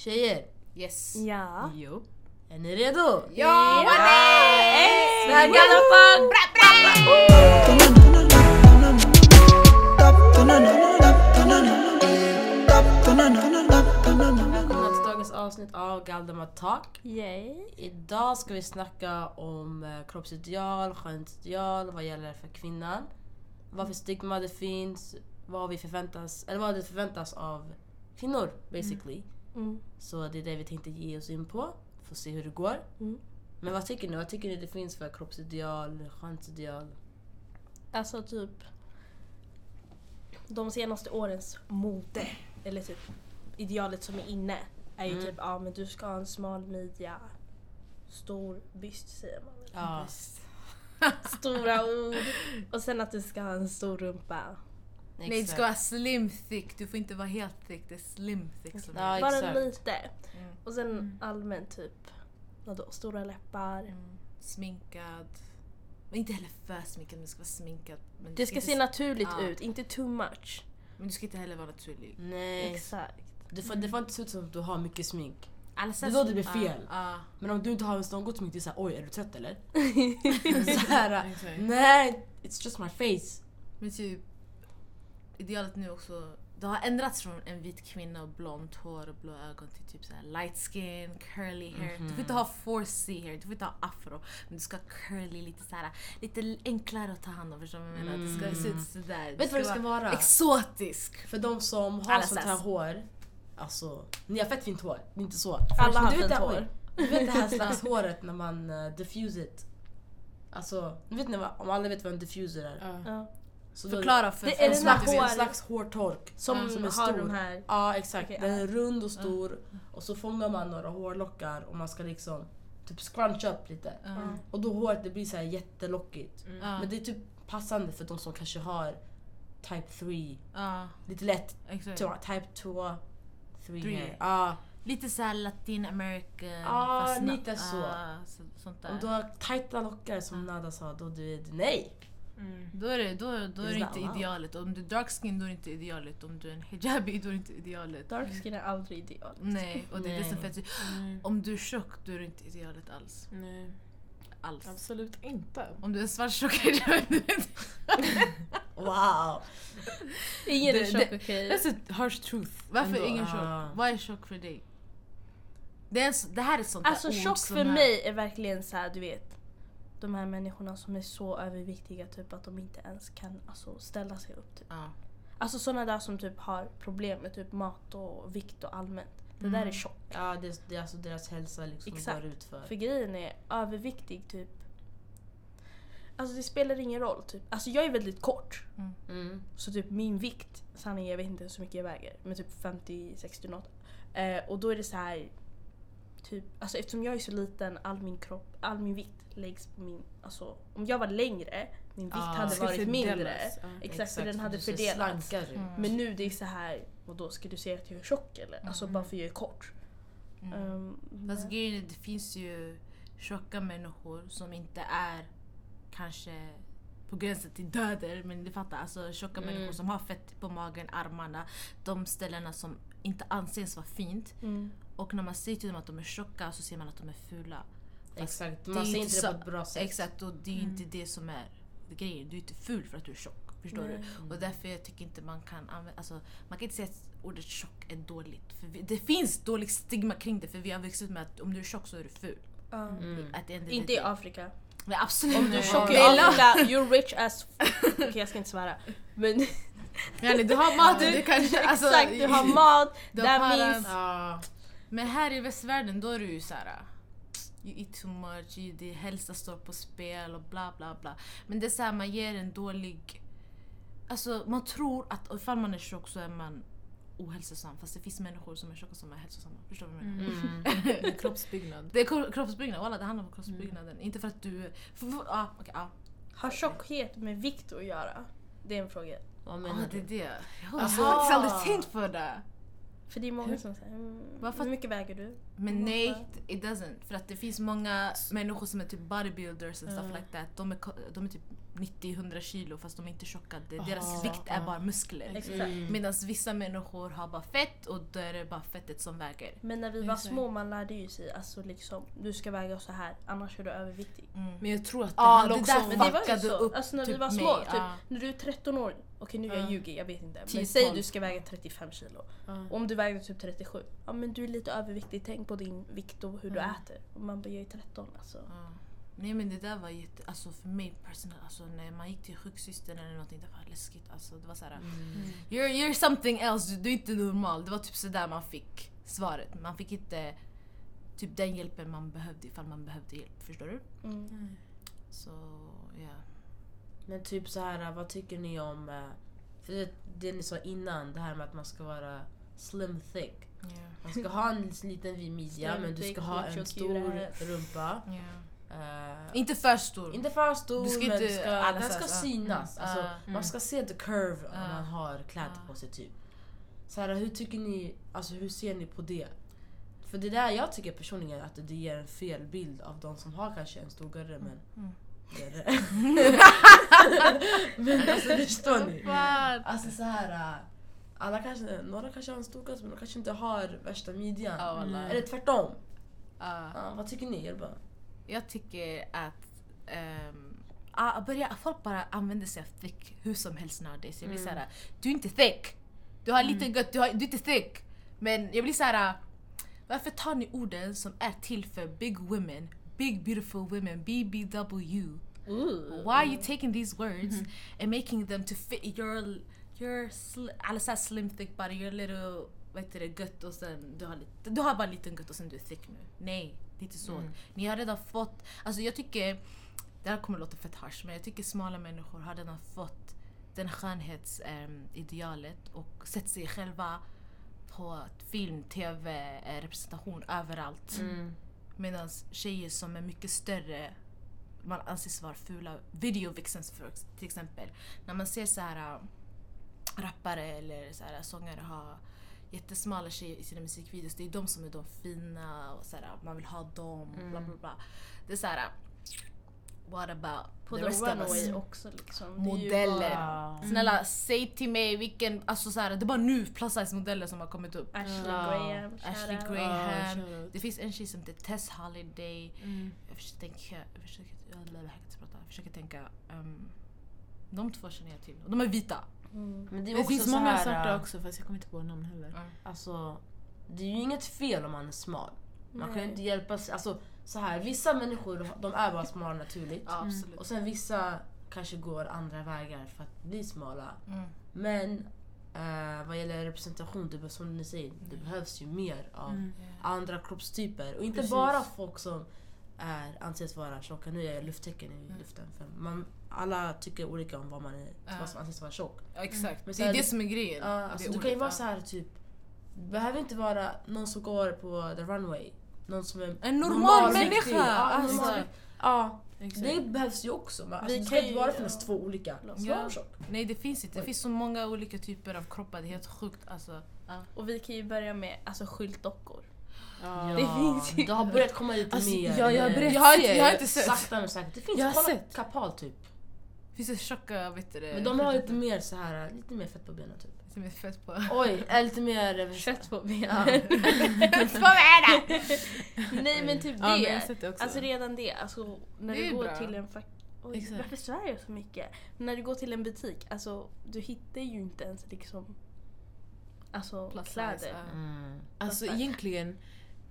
Tjejer, Yes. Ja. Jo. är ni redo? Ja, Ja. Är Gallopan! Välkomna till dagens avsnitt av Galdemar Talk. Yay. Idag ska vi snacka om eh, kroppsideal, skönhetsideal, vad gäller för kvinnan. Vad för stigma det finns, vad vi förväntas, eller vad det förväntas av kvinnor basically. Mm. Så det är det vi tänkte ge oss in på. Får se hur det går. Mm. Men vad tycker ni? Vad tycker ni det finns för kroppsideal, skönhetsideal? Alltså typ de senaste årens mode, eller typ idealet som är inne är ju Mm. typ ja men du ska ha en smal midja, stor byst säger man. Ja. Stora ord. Och sen att du ska ha en stor rumpa. Nej, det ska vara slim thick. Du får inte vara helt thick. Det är slim thick som Ja. Bara exakt. lite. Mm. Och sen allmänt typ vadå, stora läppar. Mm. Sminkad. Men inte heller för sminkad, men det ska vara sminkad. Men Det ska inte se naturligt Ja. ut, inte too much. Men du ska inte heller vara naturlig. Nej. Exakt. Det får, det får inte se ut som att du har mycket smink. Alltså, Det är då det blir fel. Ja. Men om du inte har ens något smink, det är såhär oj är du trött eller? såhär, nej it's just my face. Men typ, idealet nu också, det har ändrats från en vit kvinna och blont hår och blå ögon till typ så light skin, curly hair. Du får inte ha 4C hair, du får inte ha afro. Men du ska ha curly, lite så här, lite enklare att ta hand om. Förstår du vad jag menar? Det ska se ut sådär. Vet du vad det ska vara? Exotisk! För de som har Alla sånt här hår, alltså ni har fett fint hår, det är inte så. Alla har fint hår. oj, Du vet det här slags håret när man uh, diffuse it. Alltså, ni vet ni vad, om alla vet vad en diffuser är? Ja. Så Förklara för Det är en slags, hår- en slags hårtork. Som som är har stor. de här... Ja exakt, Okej, den är rund och stor och så fångar man några hårlockar och man ska liksom typ scruncha upp lite. Mm. Och då håret det blir så här jättelockigt. Ja. Men det är typ passande för de som kanske har type 3, Ja, lite lätt type 2, 3 Three. hair. Lite såhär latin american. Ja, na- lite så. Ja, så. Sånt där. Om du har tajta lockar som Nada sa, då du är nej. Då är det, då, då är det inte idealet. Om du är dark skin då är det inte idealet. Om du är en hijabi då är det inte idealet. Dark skin är aldrig ideal. Nej, och det är det som fett. Om du är tjock då är det inte idealet alls. Nej, alls. absolut inte. Om du är svart tjock är det inte Wow! Ingen är Det- tjock det- okej? That's a harsh truth. Varför Ändå, ingen ah. tjock? Vad är tjock för dig? Det, är, det här är sånt Alltså där ord tjock som för mig är verkligen så här, du vet. De här människorna som är så överviktiga typ att de inte ens kan alltså, ställa sig upp. Typ. Ja. Alltså sådana där som typ har problem med typ mat och vikt och allmänt. Det där är tjock. Ja, det, det är alltså deras hälsa liksom Exakt. går ut för. För grejen är överviktig typ. Alltså det spelar ingen roll typ. Alltså jag är väldigt kort. Mm. Så typ min vikt, sanningen jag vet inte så mycket jag väger, men typ 50-60 något. Eh, och då är det så här typ, alltså eftersom jag är så liten, all min kropp, all min vikt läggs på min, alltså om jag var längre, min vikt Ah. hade varit mindre. ja. Exakt, för den hade fördelats. Mm. Men nu det är så här, och då ska du säga att jag är tjock eller? Alltså bara för jag är kort. Mm. Um, Fast men- grejen det finns ju tjocka människor som inte är kanske på gränsen till döder, men du fattar. Alltså tjocka Mm. människor som har fett på magen, armarna, de ställena som inte anses vara fint. mm. Och när man säger till dem att de är tjocka så ser man att de är fula. Fast Exakt, man säger inte det så- på ett bra sätt. Exakt, och det är ju inte det som är grejen. Du är inte ful för att du är tjock. Förstår Nej. du? Och därför jag tycker inte man kan använda, alltså, man kan inte säga att ordet tjock är dåligt. För vi, det finns dålig stigma kring det för vi har vuxit upp med att om du är tjock så är du ful. Mm. Inte i. Afrika. Men absolut. Om du är tjock i Afrika, you're rich as Okej jag ska inte svära. Men du har mat och du kanske... Alltså, exakt, du har mat, du that means... Ja. Men här i västvärlden då är du ju såhär... You eat too much, you, din hälsa står på spel och bla bla bla. Men det är såhär, man ger en dålig... Alltså man tror att ifall man är tjock så är man ohälsosam. Fast det finns människor som är tjocka som är hälsosamma. Förstår du vad jag menar? Mm. Det är kroppsbyggnad. Det är kro- kroppsbyggnad, walla det handlar om kroppsbyggnaden. Inte för att du... För, för, ah, okej, ah. Har tjockhet med vikt att göra? Det är en fråga. Vad Ah, menar det är du? det. Jag har Aha. faktiskt aldrig tänkt på det. För det är många som säger mm, Varför- hur mycket väger du? Men Mm. nej, it doesn't. För att det finns många människor som är typ bodybuilders and stuff Ja. like that. De är, de är typ 90-100 kilo fast de är inte tjocka. Aha, Deras vikt är ja. bara muskler. Mm. Medan vissa människor har bara fett och då är det bara fettet som väger. Men när vi var små man lärde ju sig alltså liksom du ska väga så här annars är du överviktig. Mm. Men jag tror att det Ja, handlar det också där om... Men det var ju fuckade så. upp alltså när vi typ var små, mig, typ, ja. när du är 13 år, okej nu jag Ja. ljuger, jag vet inte. Men 10, säg 12. du ska väga 35 kilo. Och om du vägde typ 37, ja men du är lite överviktig, tänk på din vikt och hur du Mm. äter. Och man bara, jag är 13 alltså. Ja. Nej men det där var jätte, alltså för mig personellt, alltså när man gick till sjuksystern eller någonting, det var läskigt. Alltså, det var såhär, Mm. you're, you're something else, du, du är inte normal. Det var typ sådär man fick svaret. Man fick inte typ den hjälpen man behövde ifall man behövde hjälp. Förstår du? Mm. Så ja. Men typ så här, vad tycker ni om... eh, För det, det ni sa innan, det här med att man ska vara slim thick. Man ska ha en liten vid midja men du ska ha en stor rumpa. Ja. Eh, Inte för stor. inte för stor Du ska men inte ska, den ska så. synas. Mm. Alltså, mm. Man ska se the curve om man har kläder på sig typ. Så här, hur tycker ni, alltså hur ser ni på det? För det där jag tycker personligen att det ger en fel bild av de som har kanske en stor görre men Mm. men alltså förstår ni? Alltså så här. äh, Alla kanske, några kanske har en stor göre men de kanske inte har värsta midjan. Ja, wallah. Eller tvärtom. Ja. Ja, vad tycker ni? Jag tycker att um, ah, börja, folk bara använder sig av thick hur som helst nowadays. Jag blir Mm. såhär, du är inte thick. Du har lite gött, du, har, du är inte thick. Men jag blir såhär, varför tar ni orden som är till för big women, big beautiful women, BBW? Why are you taking these words and making them to fit your, your sli, alla så här slim thick body, your little vad heter det, gött och sen du har, lite, du har bara liten gött och sen du är thick nu. Nej, det är inte så. Ni har redan fått, alltså jag tycker, det här kommer låta fett harsh men jag tycker smala människor har redan fått den skönhetsidealet och sett sig själva på film, tv, eh, representation överallt. mm. Medan tjejer som är mycket större man anses vara fula. Video vixens för, till exempel. När man ser så här äh, rappare eller så här, sångare ha jättesmala tjejer i sina musikvideos. Det är de som är de fina och så här, man vill ha dem. Bla bla bla. Det är så här. What about På the The rest of us? Också liksom. Det är ju Modeller. bara Snälla säg till mig vilken, alltså så här, det är bara nu plus size modeller som har kommit upp. Ashley Ja. Graham, Ashley. Graham. shoutout. Det finns en tjej som heter Tess Holiday. Mm. Jag försöker tänka, jag försöker, jag. Jag försöker tänka. Um, de två känner jag till. De är vita. Mm. Men det, är Det finns så många här, svarta äh, också fast jag kommer inte på namn heller. Alltså, det är ju inget fel om man är smal. Man kan Nej. ju inte hjälpa sig. Alltså, så här, vissa människor de är bara smala naturligt. Ja. Och sen vissa kanske går andra vägar för att bli smala. Mm. Men eh, vad gäller representation, det, som ni säger, det behövs ju mer av Mm. andra kroppstyper. Och inte Precis. bara folk som är, anses vara tjocka. Nu är jag lufttecken i luften. För man, alla tycker olika om vad man är, Ja. vad som anses vara tjock. Ja, exakt. Men det är här, det som är grejen. Ja, Det är alltså, du kan ju olika. vara så här typ... Behöver inte vara någon som går på the runway. Någon som är En normal människa! riktig. Ja, Alltså. normal. ja Exakt. det behövs ju också. Men, alltså, Vi det kan inte ju- bara finnas ja. två olika. Ja. Nej det finns inte. Det finns så många olika typer av kroppar. Det är helt sjukt. Alltså, ja. Och vi kan ju börja med alltså, skyltdockor. Ja. Det finns ju- Det har börjat komma lite Alltså, mer. ja, jag har jag, har inte, jag har inte sett. Sakta men säkert. Det finns, Jag har kolla sett. kapal typ. Finns det tjocka, vet du det? Men de har lite mer så här, lite mer fett på benen typ. Som är fett på. Oj, lite mer... Kött på Ja. benen. Vad är det? Nej men typ Ja, men det. sett det också. Alltså redan det. Alltså, när Det du går bra. till en fack... Oj, Exakt. varför svär jag så mycket? När du går till en butik, alltså du hittar ju inte ens liksom Alltså Plus size, kläder. Mm. Alltså egentligen,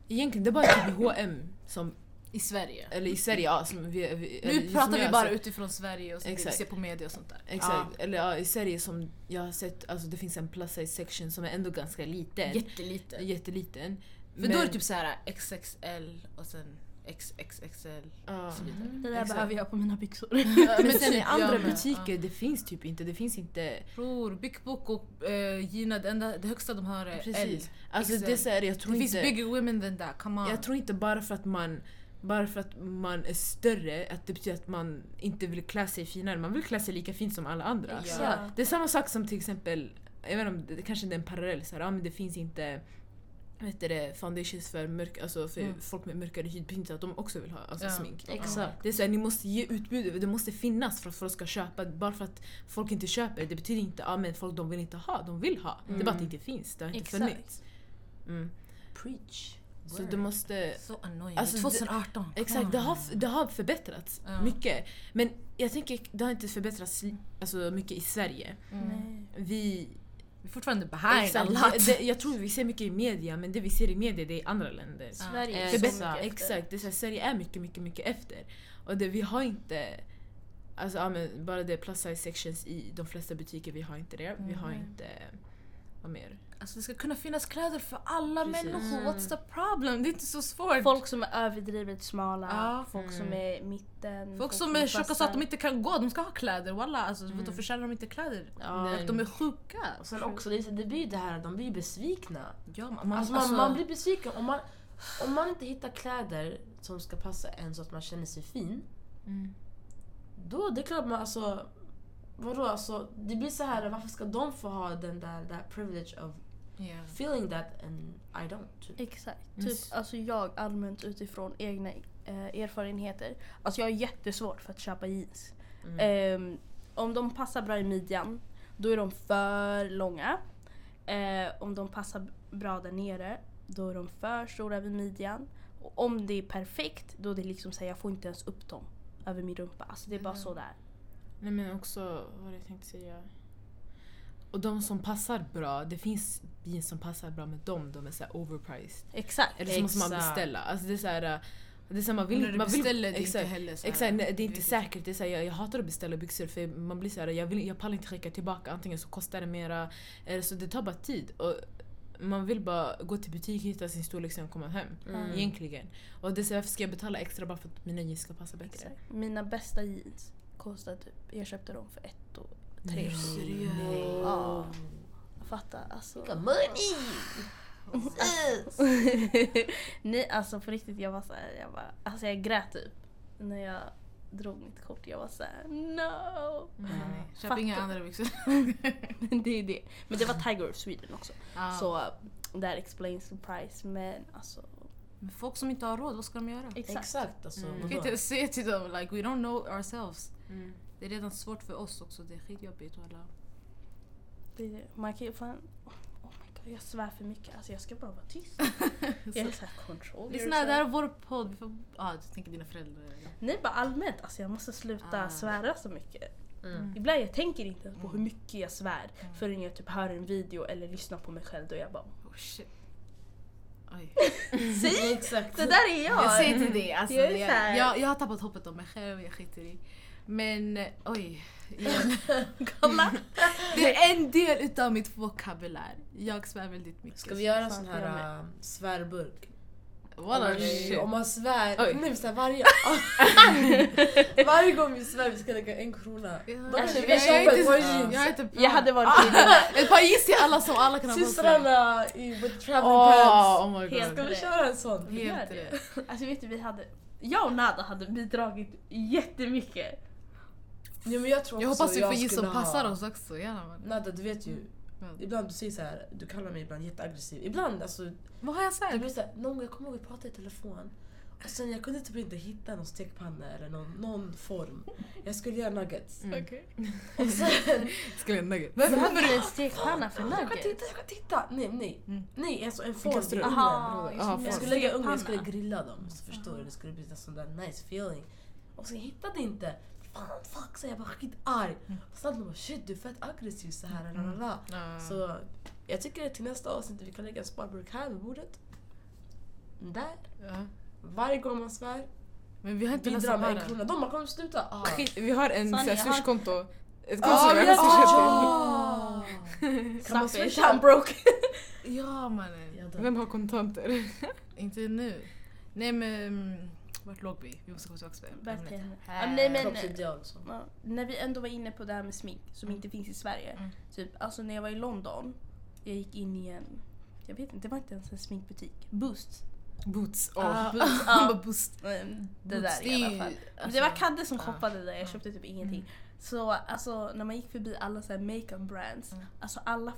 egentligen det är bara typ H&M som, I Sverige. eller i Sverige, ja, som vi, vi Nu pratar vi bara sett. utifrån Sverige och så vi Exakt. ser på media och sånt där. Exakt, eller ja, i Sverige som jag har sett, alltså det finns en plus size section som är ändå ganska liten. Jätteliten. Jätteliten. För då är det typ så här XXL och sen XXXL Ja. och så vidare. Det där Exakt. behöver jag på mina byxor. Men sen i andra med, butiker, det finns typ inte. Det finns inte... Bror, Big Book och uh, Gina, det, enda, det högsta de har är L. Precis. Alltså XL. det är så här, jag tror Det finns inte... bigger women than that, come on. Jag tror inte bara för att man bara för att man är större, att det betyder att man inte vill klä sig finare. Man vill klä sig lika fint som alla andra. Ja. Det är samma sak som till exempel jag vet inte om det, kanske inte är en parallell, så här, ja, men det finns inte vet det, foundations för, mörk, alltså för Mm. folk med mörkare. Det betyder inte att de också vill ha alltså, Ja. smink. Exakt. Det är så här, ni måste ge utbud, det måste finnas för att folk ska köpa. Bara för att folk inte köper, det betyder inte att ah, folk de vill inte ha, de vill ha. Det är bara att det inte finns, det har inte Exakt. funnits. Mm. Preach. Så det måste... Så annoying. Alltså, det- 2018. Exakt, det har, det har förbättrats Ja. mycket. Men jag tänker, det har inte förbättrats alltså, mycket i Sverige. Mm. Nej. Vi... Vi är fortfarande behind Exakt, a lot. det, jag tror vi ser mycket i media, men det vi ser i media det är i andra länder. Sverige är Eh, så mycket efter. exakt, det är så här, Sverige är mycket, mycket, mycket efter. Och det, vi har inte... Alltså ja, men bara det plus size sections i de flesta butiker, vi har inte det. Vi har Mm. inte... Vad mer? Alltså det ska kunna finnas kläder för alla Precis. människor. What's the problem? Det är inte så svårt. Folk som är överdrivet smala, Ja. folk som Mm. är mitten. Folk som är tjocka så att de inte kan gå, de ska ha kläder. Walla, alltså, Mm. Då förtjänar de inte kläder. Ja. Och de är sjuka. Och sen också, det, det blir det här, de blir besvikna. Ja, man, Alltså, man, man blir besviken om man, om man inte hittar kläder som ska passa en så att man känner sig fin. Mm. Då det är klart man alltså... Vadå alltså? Det blir så här, varför ska de få ha den där, that privilege of Yeah. feeling that and I don't? Typ. Exakt. Mm. Typ, alltså jag allmänt utifrån egna eh, erfarenheter. Alltså jag har jättesvårt för att köpa jeans. Mm. Ehm, om de passar bra i midjan, då är de för långa. Eh, om de passar bra där nere, då är de för stora vid midjan. Och om det är perfekt, då är det liksom så här, jag får inte ens upp dem över min rumpa. Alltså det är bara Mm. så där. Nej men också, vad jag tänkte säga? Och de som passar bra, det finns jeans som passar bra med dem, de är så här overpriced. Exakt. Eller så måste man beställa. Alltså det är så här, äh, det är så här, man Vill, när du man vill, beställer det är exakt, inte heller så här- Exakt, nej, det är inte säkert. Det är så här, jag, jag hatar att beställa byxor för man blir så här, jag, vill, jag pallar inte skicka tillbaka. Antingen så kostar det mera, eller så det tar bara tid. Och man vill bara gå till butik, hitta sin storlek, sen komma hem. Mm. Egentligen. Och det är så, varför ska jag betala extra bara för att mina jeans ska passa bättre? Exakt. Mina bästa jeans kostade typ, jag köpte dem för ett och tre. Seriöst? Ja. Fatta alltså. Got money! Nej alltså på riktigt jag var såhär, jag bara, alltså jag grät typ. När jag drog mitt kort. Jag var såhär no. Nej, nej. Köp inga andra byxor. det är det. Men det var Tiger of Sweden också. Ja. Så that explains the price. Men alltså Men folk som inte har råd, vad ska de göra? exakt. Exakt alltså. Mm. Du kan inte säga till dem like we don't know ourselves. Mm. Det är redan svårt för oss också, det är skitjobbigt alla. Det. Man kan ju fan... Oh my god, jag svär för mycket. Alltså jag ska bara vara tyst. jag är såhär control Lyssna, det här är vår podd. Vi får, ah, du tänker dina föräldrar. eller? Nej bara allmänt, alltså jag måste sluta Ah. svära så mycket. Mm. Ibland jag tänker inte ens på hur mycket jag svär Mm. förrän jag typ hör en video eller lyssnar på mig själv då jag bara Oh shit. Oj. Säg! Exakt. Det där är jag! Jag säger till dig, alltså, Jag jag, jag har tappat hoppet om mig själv, jag skiter i. Men oj. Igen. Kolla! Det är en del utav mitt vokabulär. Jag svär väldigt mycket. Ska vi göra en sån här äh, svärburk? Walla, om, man, shit. om man svär, Oj. nej, så här, varje, varje gång vi svär vi ska lägga en krona. Ja, Alltså, jag inte- inte hade varit Ett par jeans till alla som alla kan ha på sig. Systrarna i with traveling Oh, pants. oh my god. Helt Ska vi köra en sån? Vi gör Helt det. Alltså vet du, vi hade... Jag och Nada hade bidragit jättemycket. Ja, men jag tror Jag också hoppas vi får skulle som ha- passar oss också. Gärna. Nada, du vet ju. Men- Ibland du säger så här, du kallar mig ibland jätteaggressiv. Ibland alltså, Vad har jag sagt? blir så här, någon gång jag kommer ihåg vi pratade i telefon. Och sen jag kunde typ inte hitta någon stekpanna eller någon, någon form. Jag skulle göra nuggets. Mm. Okej. Och sen, Ska vi ha nugget? Varför hade du en stekpanna för jag kan nuggets? titta, jag kan titta! Nej, nej. Mm. Nej, alltså en form du? ugnen. Aha. Jag skulle lägga ugnen, jag skulle grilla dem. Så förstår du, det skulle bli en sån där nice feeling. Och så jag hittade inte. Fan, fuck, så jag var skitarg. Och sen bara shit du är fett aggressiv så här. la. Ja. Så jag tycker till nästa avsnitt vi kan lägga en sparburk här vid bordet. Där. Ja. Varje gång man svär, Men vi har inte bidra med en krona. De man kommer sluta. Ah. Skit, vi har en har- swishkonto. Ett konto Ah, som vi har swishat Ah. Kan man swisha? I'm broke. Ja mannen. Till. Vem har kontanter? Inte nu. Nej men... mm, Vart låg vi? Vi måste gå tillbaka till. Verkligen. Här. Ja, nej, men- Kroppsideal. Så. Ja, när vi ändå var inne på det här med smink som inte finns i Sverige. Mm. Typ, alltså när jag var i London, jag gick in i en, jag vet inte, det var inte ens en sminkbutik. Boost. Boots. Ah, Boots, Han ja. bara boost. Mm, Det Boots, där i alla fall. Men alltså, det var Kadde som ja. shoppade där, jag köpte typ ingenting. Så alltså när man gick förbi alla så här makeup brands, Mm. alltså alla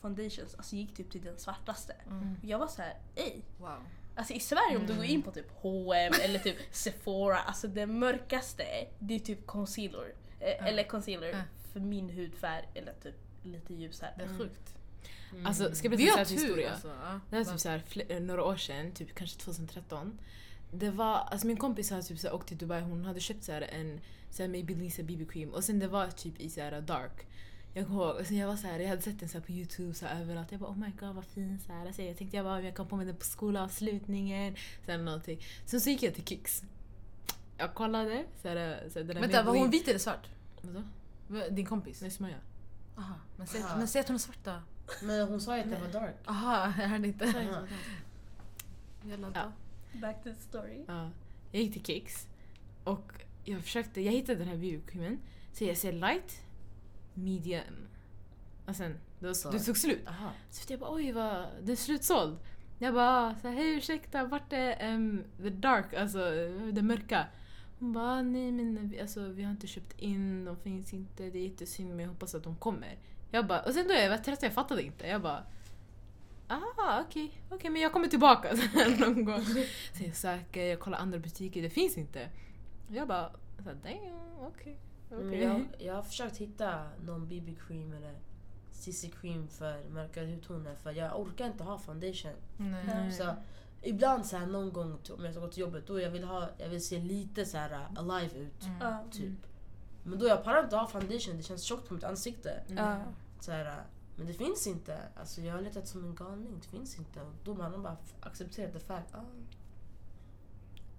foundations alltså, gick typ till den svartaste. Mm. Jag var så här, ej. Wow. Alltså i Sverige om du går in på typ H&M eller typ Sephora, alltså det mörkaste det är typ concealer. Eh, Eller concealer för min hudfärg eller typ lite ljusare. Det är sjukt. Alltså, ska jag Vi berätta en historia? alltså. Ja. Det här är typ så här, några år sedan, typ kanske 2013. Det var, alltså min kompis hade typ så här, åkt till Dubai, hon hade köpt så här, en så här, Maybelline BB cream och sen det var typ i så här, dark. Jag kommer ihåg, och sen jag var så här, jag hade sett den så här, på youtube så här, överallt. Jag bara oh my god vad fin. Så här. Alltså, jag tänkte jag bara jag kan på mig den på skolavslutningen. Så här, någonting. Sen så gick jag till Kicks. Jag kollade. Så här, så här, den Vänta, var hon vit eller svart? Vadå? Va- Din kompis? Nej, Smaja. Aha. Men säg, Aha. men säg att hon är svart då. Men hon sa ju att det var dark. Aha, jag hörde inte. Jävla Ja. Back to the story. Ja, jag gick till Kicks och jag försökte, jag hittade den här BB-creamen. Så jag ser light, medium. Och sen, det, Så. det tog slut. Aha. Så jag bara oj, vad, det är slutsåld. Jag bara så här, hej ursäkta, vart är um, the dark, alltså det mörka? Hon bara nej men vi, alltså, vi har inte köpt in, de finns inte, det är jättesynd men jag hoppas att de kommer. Jag bara, och sen då jag var trött, jag fattade inte. Jag bara Ah, okej, okej men jag kommer tillbaka någon gång. Så jag söker, jag kollar andra butiker, det finns inte. Jag bara, damn, okej. Men okej. jag, jag har försökt hitta någon BB-cream eller CC-cream för mörkare hudtoner för jag orkar inte ha foundation. Nej. Nej. Så ibland så här någon gång om jag ska gå till jobbet då jag vill, ha, jag vill se lite så här uh, alive ut. Mm. Typ. Men då jag pallar inte ha foundation, det känns tjockt på mitt ansikte. Ja. Så här, uh, men det finns inte. Alltså jag har letat som en galning, det finns inte. Och då man har bara accepterat det fact. Ah,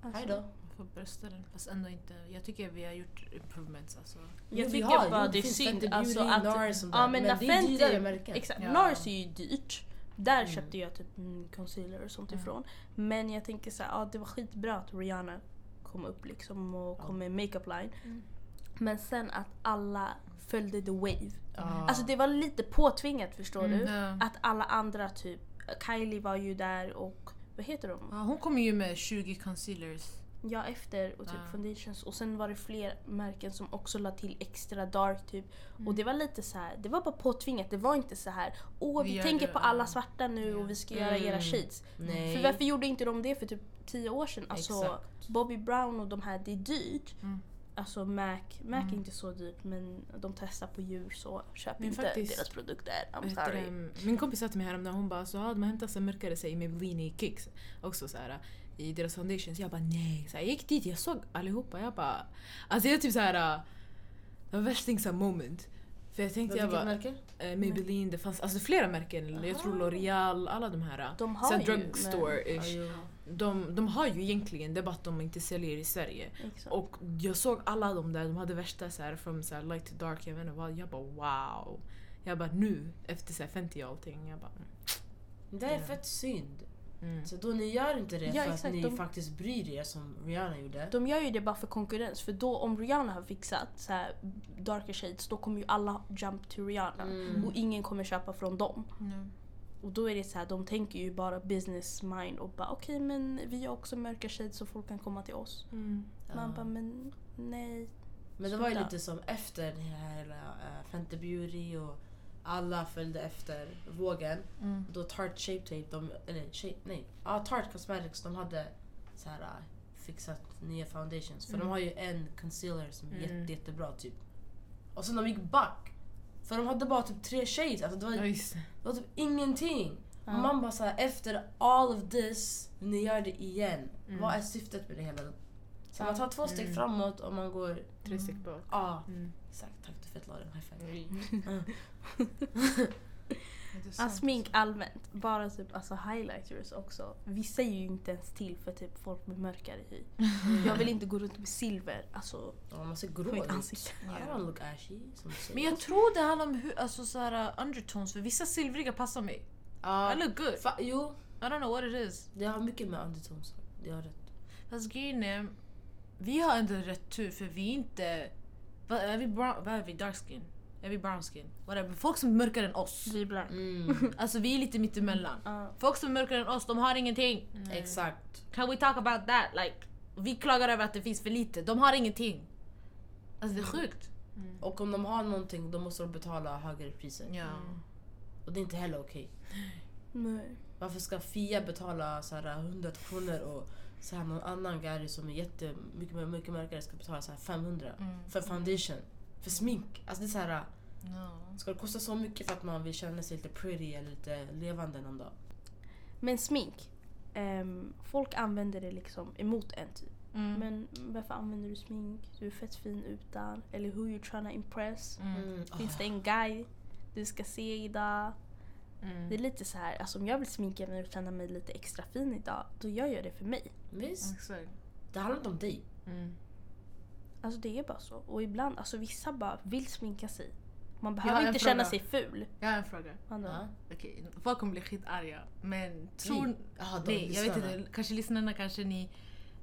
Alltså, hej då. Brösta den. Fast ändå inte. Jag tycker vi har gjort improvements alltså. Jag tycker har, bara jo, det är synd alltså att... NARS och ja men, men det är dyrare märken. Exakt, Ja. NARS är ju dyrt. Där Mm. köpte jag typ mm, concealer och sånt Mm. ifrån. Men jag tänker så här, ja det var skitbra att Rihanna kom upp liksom och kom med makeup line. Mm. Men sen att alla följde the wave. Ah. Alltså det var lite påtvingat förstår Mm. du. Ja. Att alla andra typ, Kylie var ju där och vad heter de? Ja, hon kommer ju med 20 concealers. Ja efter och typ Ja. foundations och sen var det fler märken som också la till extra dark typ. Mm. Och det var lite så här, det var bara påtvingat. Det var inte så här åh Vi vi, tänker det, på alla svarta nu Ja. och vi ska göra era Mm. shades. Nej. För varför gjorde inte de det för typ 10 år sedan? Alltså Exakt. Bobby Brown och de här, det är dyrt. Mm. Alltså Mac, Mac Mm. är inte så dyrt men de testar på djur så köp Men inte faktiskt- deras produkter. I'm sorry. det? Min kompis sa till mig häromdagen, hon bara så ah, de har hämtat så här mörkare sig i Maybelline i Kicks också så här, i deras foundations. Jag bara nej. Så här, jag gick dit, jag såg allihopa. Jag bara... Alltså jag typ så här. Det var värsta moment. För jag tänkte jag bara, märke? eh, Maybelline, det fanns alltså flera märken. Jag tror L'Oreal, alla de här. De har ju, drugstore-ish. De, de har ju egentligen, det är bara att de inte säljer i Sverige. Exakt. Och jag såg alla de där, de hade värsta så här, from så här light to dark, jag vet inte vad. Jag bara wow. Jag bara nu, efter så här 50 och allting, jag bara Det är fett synd. Mm. Så då ni gör inte det Ja, för exakt, att ni de- faktiskt bryr er som Rihanna gjorde. De gör ju det bara för konkurrens för då om Rihanna har fixat så här darker shades då kommer ju alla jump to Rihanna Mm. och ingen kommer köpa från dem. Mm. Och då är det så här, de tänker ju bara business mind och bara okej men vi har också mörka shades så folk kan komma till oss. Mm. Man Ja. bara men nej. Men det var ju lite som efter den här hela uh, Fenty Beauty och alla följde efter vågen. Mm. Då Tarte Shape Tape, de, eller shape, nej, ja Tarte Cosmetics, de hade så här uh, fixat nya foundations. För Mm. de har ju en concealer som är Mm. jätte, jättebra typ. Och sen de gick back. För de hade bara typ tre shades, alltså det var, det. var typ ingenting. Ja. Och man bara såhär, efter all of this, ni gör det igen. Mm. Vad är syftet med det hela? Så Ja. man tar två steg Mm. framåt och man går... Tre steg bak. Ja, Mm. exakt. Tack du fett Lauren, high five. Det är sant. Alltså, smink allmänt, bara typ alltså highlighters också. Vissa är ju inte ens till för typ folk med mörkare hy. Jag vill inte gå runt med silver, alltså Ja, man ser på grå mitt ansikte. Don't wanna look ashy, du. Men jag tror det handlar om hur, alltså, så här, uh, undertones, för vissa silvriga passar mig. Ja, I look good. fa- jo, I don't know what it is. det har mycket med undertones Det har rätt. Fast grejen är, vi har inte rätt tur för vi är inte... Vad är vi, brown, vad är vi? Dark skin? Är vi brown skin? Whatever. Folk som är mörkare än oss. Vi blir Mm, Alltså vi är lite mittemellan. Ja. Folk som är mörkare än oss, de har ingenting. exakt. Can we talk about that? Like, vi klagar över att det finns för lite. De har ingenting. Alltså det är sjukt. Och om de har någonting då måste de betala högre priser. Ja. Och det är inte heller okej. Nej. Varför ska Fia betala så här 100 kronor och så här någon annan Gary som är jättemycket mycket, mycket mörkare ska betala så här 500 Mm. för foundation? För smink? Alltså det är så här, Ja. ska det kosta så mycket för att man vill känna sig lite pretty eller lite levande någon dag? Men smink. ehm, folk använder det liksom emot en typ. Mm. Men varför använder du smink? Du är fett fin utan. Eller who you trying to impress? Mm. Finns det en guy du ska se idag? Mm. Det är lite så här, alltså om jag vill sminka mig och känna mig lite extra fin idag, då gör jag det för mig. Visst? Exakt. Det handlar inte om dig. Mm. Alltså det är bara så. Och ibland, alltså vissa bara vill sminka sig. Man behöver inte fråga. känna sig ful. Jag har en fråga. Andra. Ja. Okej, folk kommer bli skitarga. Men tror... Nej. Jaha, de Nej, jag vet inte. Kanske lyssnarna, kanske ni...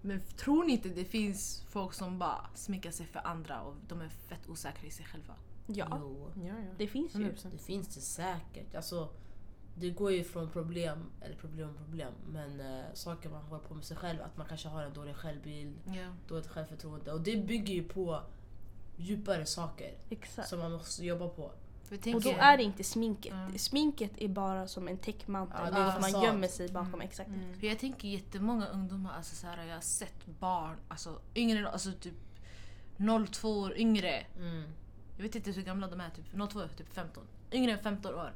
Men tror ni inte det finns folk som bara sminkar sig för andra och de är fett osäkra i sig själva? Ja, Jo, Ja, ja. det finns ju. 100%. det finns det säkert. Alltså, det går ju från problem, eller problem och problem, men eh, saker man håller på med sig själv. Att man kanske har en dålig självbild, Ja. dåligt självförtroende. Och det bygger ju på djupare saker Exakt. som man måste jobba på. Och då är det inte sminket. Mm. Sminket är bara som en täckmantel. Ja, att man gömmer sig bakom. Mm. Exakt. Mm. För jag tänker jättemånga ungdomar, alltså så här, jag har sett barn, alltså yngre, alltså typ 02 år yngre. Mm. Jag vet inte hur gamla de är, typ 02, typ 15. Yngre än 15 år.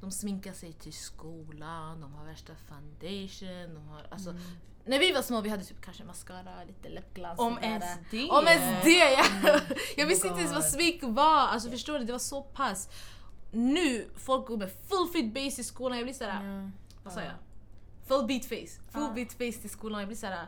De sminkar sig till skolan, de har värsta foundation, de har alltså... När vi var små vi hade typ kanske mascara, lite läppglans. Om ens det. Om ens det! Ja. Jag visste inte ens vad smink var. Alltså förstår du? Det var så pass. Nu, folk går med full fit base i skolan. Jag blir såhär, vad sa jag? Full beat face. Full Ja. beat face till skolan. Jag blir såhär,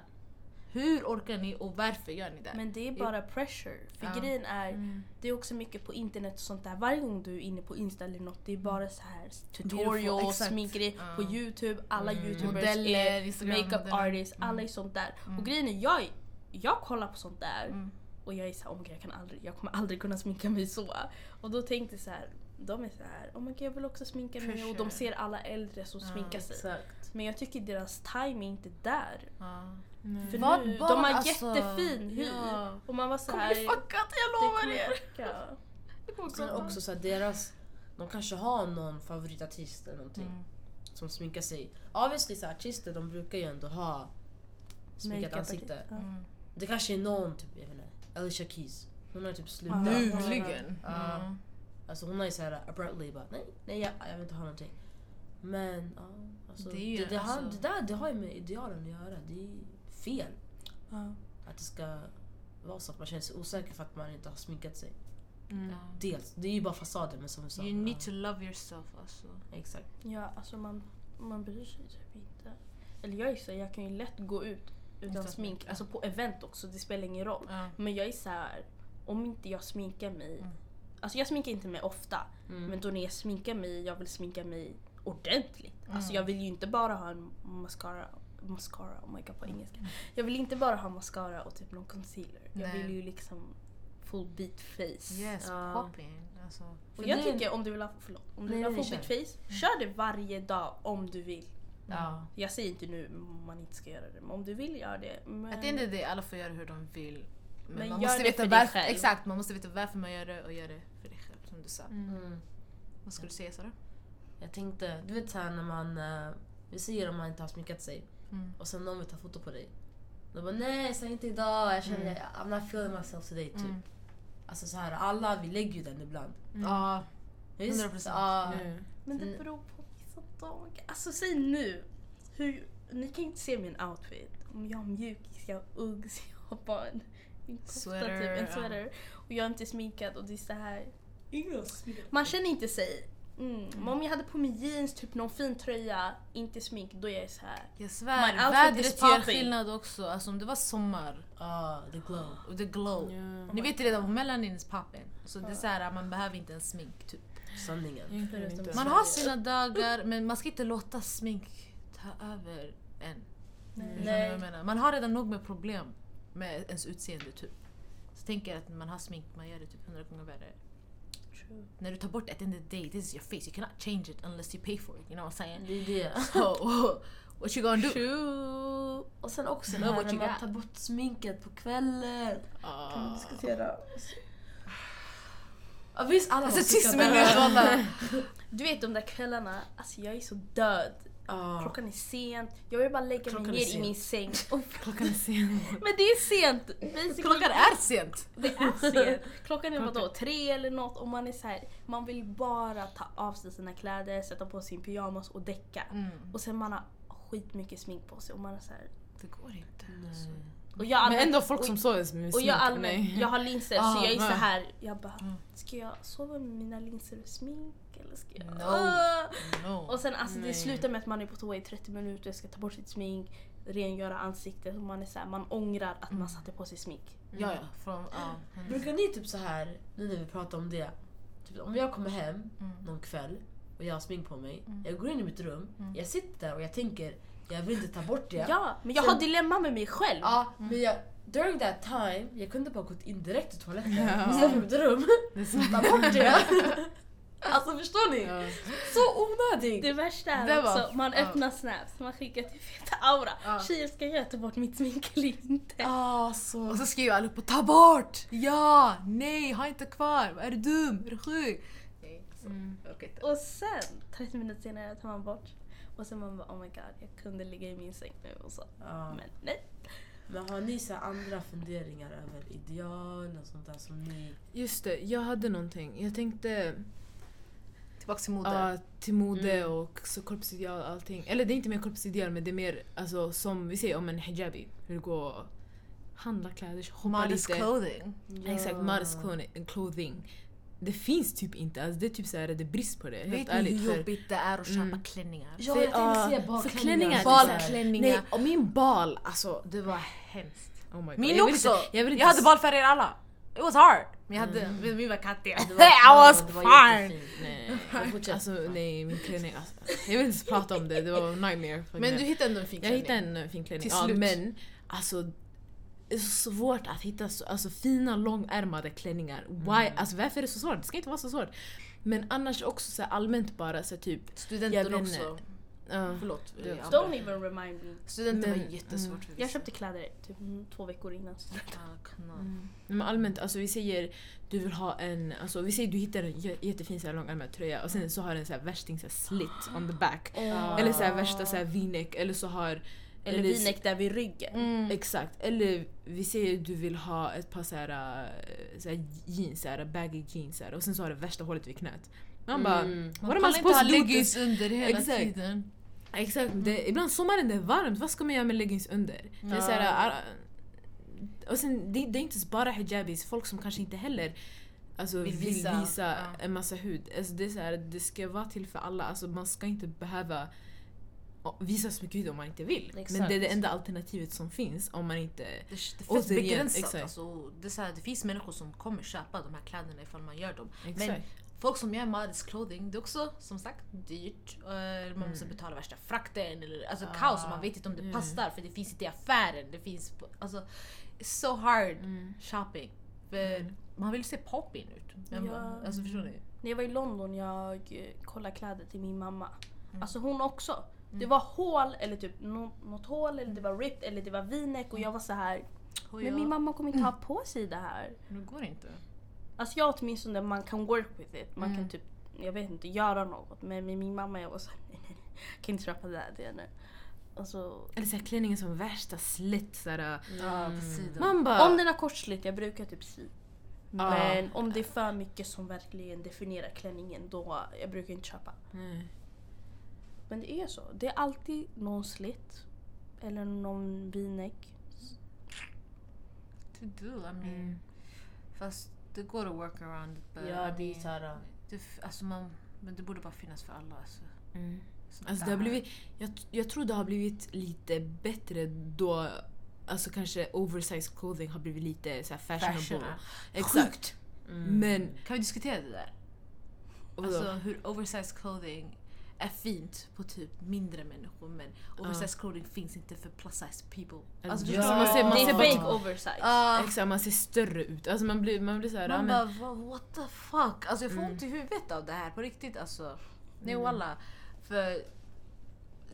hur orkar ni och varför gör ni det? Men det är bara pressure. För Ja. grejen är, Mm. det är också mycket på internet och sånt där. Varje gång du är inne på Insta eller något, det är bara så här tutorials, sminkeri Ja. på Youtube. Alla Mm. youtubers Modeller, är makeup artists, alla är sånt där. Mm. Och grejen är, jag, jag kollar på sånt där Mm. och jag är såhär, oh God, jag, kan aldrig, jag kommer aldrig kunna sminka mig så. Och då tänkte jag så här, de är så här, oh my God, jag vill också sminka mig. Och de ser alla äldre som Ja, sminkar sig. Exakt. Men jag tycker deras time är inte där. Ja. För Vad nu, barn, de har alltså, jättefin hy. ja. Och man var så Kommer här, bli fuckat, jag det lovar kommer er! fucka. Sen också så här, deras, de kanske har någon favoritartist eller någonting Mm. som sminkar sig. Obviously så här, artister de brukar ju ändå ha sminkat ansikte. Mm. Det kanske är någon, typ, jag vet inte, Alicia Keys. Hon har typ slutat. Nyligen. Ja. Mm. Alltså hon har ju såhär abruptly bara nej, nej jag, jag vill inte ha någonting. Men ja, alltså, Det det, det, har, alltså- det där det har ju med idealen att göra. Det är fel Ja. att det ska vara så att man känner sig osäker för att man inte har sminkat sig. Mm. Dels, det är ju bara fasaden men som du sa. You need to love yourself alltså. Exakt. Ja, alltså man, man bryr sig typ inte. Eller jag är så, jag kan ju lätt gå ut utan Utan smink. Alltså på event också, det spelar ingen roll. Ja. Men jag är så här, om inte jag sminkar mig. Mm. Alltså jag sminkar inte mig ofta. Mm. Men då när jag sminkar mig, jag vill sminka mig ordentligt. Alltså Mm. jag vill ju inte bara ha en mascara, mascara, oh my god på engelska. Jag vill inte bara ha mascara och typ någon concealer. Jag Nej. vill ju liksom full beat face. Yes, Ja. popping. Alltså. Och jag det- tycker om du vill ha, förlåt, om du Nej, vill ha full kör. beat face, kör det varje dag om du vill. Ja. Jag säger inte nu om man inte ska göra det, men om du vill göra det. Men... At the end of the day, alla får göra hur de vill. Men, Men man gör måste det veta för dig varför. själv. Exakt, man måste veta varför man gör det och gör det för dig själv som du sa. Mm. Vad skulle du säga Sara? Jag tänkte, du vet såhär när man, eh, vi säger om man inte har sminkat sig Mm. och sen någon vill ta foto på dig. Då bara nej, säg inte idag, jag känner, I'm not feeling myself today typ. Mm. Alltså så här, alla vi lägger ju den ibland. Ja, Visst? 100%. Ja. Mm. Men det Mm. beror på vissa dagar. Alltså säg nu. Hur, ni kan inte se min outfit. Om jag har mjukis, jag har Uggs, jag har bara en, en kofta Sweater, typ, en ja. sweater. Och jag är inte sminkad och det är så här. Man känner inte sig. Mm. Men om jag hade på mig jeans, typ någon fin tröja, inte smink, då är jag så här. jag svär. Vädret gör skillnad också. Alltså om det var sommar Ah, the glow. the glow. Ja. Ni vet redan, melanin is popping. Så det är så här, man behöver inte en smink typ. Sanningen. Man har sina dagar men man ska inte låta smink ta över en. Menar? Man har redan nog med problem med ens utseende typ. Så tänker jag att när man har smink, man gör det typ hundra gånger värre. True. När du tar bort at the end of the day, this is your face. You cannot change it unless you pay for it. You know what I'm saying? Det är det. So, what you gonna do? True. Och sen också det här när man got. tar bort sminket på kvällen. Kan vi diskutera? Ja, visst alla Alltså det här- walla. Du vet de där kvällarna, alltså jag är så död. Ja. Klockan är sent, jag vill bara lägga Klockan mig ner i sent. min säng. Klockan är sen. men det är sent! Basically, Klockan är sent. Det är sent. Klockan är vadå, tre eller något och man är så här, man vill bara ta av sig sina kläder, sätta på sin pyjamas och däcka. Mm. Och sen man har skitmycket smink på sig och man är så här, Det går inte. Nej. Och jag Men ändå folk och, som sover med smink. och jag, allmänt, nej. jag har linser Ah, så jag är så här, jag bara, Mm. ska jag sova med mina linser och smink eller ska jag? No. Ah! No. Och sen alltså Nej. det slutar med att man är på toa i 30 minuter, ska ta bort sitt smink, rengöra ansiktet och man är så här, man ångrar att man satte på sig smink. Ja, ja. Från, ja. Mm. Brukar ni typ så här nu när vi pratar om det. Typ, om jag kommer hem Mm. någon kväll och jag har smink på mig. Mm. Jag går in i mitt rum, Mm. jag sitter där och jag tänker jag vill inte ta bort det. Ja, men jag Sen- har dilemma med mig själv. Ja, men jag, during that time, jag kunde bara gått in direkt till toaletten. Ja. Istället för mitt rum. Ta bort det. Alltså förstår ni? Ja. Så onödigt! Det värsta är Det var- också, man ja. öppnar snaps, man skickar till Feta Aura. Ja. Tjejer, ska jag ta bort mitt smink eller inte? Ah, så... Och så skriver alla upp ta bort! Ja! Nej, ha inte kvar! Är du dum? Är du sjuk? Så. Mm. Och sen, 30 minuter senare tar man bort. Och sen man bara oh my god, jag kunde ligga i min säng nu och så. Ja. Men nej. Men har ni så andra funderingar över ideal och sånt där som ni... Just det, jag hade någonting. Jag tänkte Tillbaks till mode. ja, till mode Mm. och så kroppsideal och allting. Eller det är inte mer kroppsideal men det är mer alltså, som vi säger om en hijabi. Hur gå och handla kläder, shoppa Modest lite. clothing. Exakt, modest clothing. Det finns typ inte, alltså det är typ så här, det är brist på det. Helt Vet ni ärligt. hur för- jobbigt det är att köpa Mm. klänningar? Ja, jag tänkte säga för balklänningar. klänningar, Balklänningar. Nej, och min bal, alltså Det var hemskt. oh my God. Min Jag också! inte- jag, Jag hade balfärger alla. It was hard. Men jag hade, Mm. min var kattig. I was fine! Nej, alltså nej min klänning. Alltså, jag vill inte ens prata om det, det var nightmare. för Men du hittade ändå en fin jag klänning. hittade en fin klänning. Till Ja, slut. men alltså det är så svårt att hitta så, alltså, fina långärmade klänningar. Why? Mm. Alltså, varför är det så svårt? Det ska inte vara så svårt. Men annars också så allmänt bara så typ... Studenten Jag också. ja. Förlåt. Det- jag Don't even remind me. Studenten Men- var jättesvårt för Jag vissa. köpte kläder typ mm, två veckor innan studenten. Ah. Mm. Men allmänt, alltså vi säger du vill ha en, alltså vi säger du hittar en jä- jättefin långärmad tröja och sen så har den så här värsting så här slit on the back. Ah. Eller så här värsta v-neck eller så har... Eller v-neck där vid ryggen. Mm. Exakt. Eller vi säger du vill ha ett par så här, äh, så här jeans, så här, baggy jeans så här, och sen så har det värsta hålet vid knät. Man bara, Mm. what am Man I supposed to leggings under hela Exakt. tiden. Exakt, det, ibland sommaren det är varmt, vad ska man göra med leggings under? Det är så här, äh, och sen, det, det är inte bara hijabis, folk som kanske inte heller alltså, Vill vill visa, visa, ja. en massa hud. Alltså, det, är så här, det ska vara till för alla, alltså, man ska inte behöva visa så mycket hud om man inte vill. Men Exakt. det är det enda alternativet som finns om man inte... Det, det är fett Återigen, begränsat. Alltså, det, är så här, det finns människor som kommer köpa de här kläderna ifall man gör dem. Men Exakt. folk som gör modest clothing, det är också som sagt dyrt. Eh, Man måste Mm. betala värsta frakten, eller, alltså Ah. kaos man vet inte om det Mm. passar för det finns inte i affären. Det finns alltså, it's so hard Mm. shopping. För Mm. man vill se poppin ut. Men Ja. man, alltså, förstår ni? När jag var i London jag eh, kollade kläder till min mamma. Mm. Alltså hon också. Det var hål eller typ nå- något hål eller det var ripped eller det var v-neck och jag var så här. Men jag- min mamma kommer inte ha på sig det här. Det går inte. Alltså jag åtminstone man kan work with it. Man Mm. kan typ, jag vet inte, göra något. Men med min mamma jag var så här, nej nej nej. Jag kan inte köpa det här det nu. Alltså, Eller så här, klänningen som värsta slit. Så här, Ja, Mm. man bara... om den har kortslit, jag brukar typ sy. Men om det är för mycket som verkligen definierar klänningen då jag brukar inte köpa. Nej. Men det är så. Det är alltid någon slit. Eller någon v-neck. To do, I mean. Mm. Fast det går att work around it. but Ja, I det är såhär... alltså man, men det borde bara finnas för alla. Alltså. Mm. Alltså det har blivit, jag, jag tror det har blivit lite bättre då Alltså kanske oversized clothing har blivit lite så här fashionable. Fashion. Exakt. Mm. Men Kan vi diskutera det där? Alltså hur oversized clothing är fint på typ mindre människor men oversized clothing finns inte för plus size people. Alltså, Ja. man ser- man det ser är bara- fake oversize. Ah, exakt, man ser större ut. Alltså man blir, man blir såhär, man men, bara "Va- what the fuck? Alltså jag får Mm. ont i huvudet av det här på riktigt alltså. Nej Mm. walla. För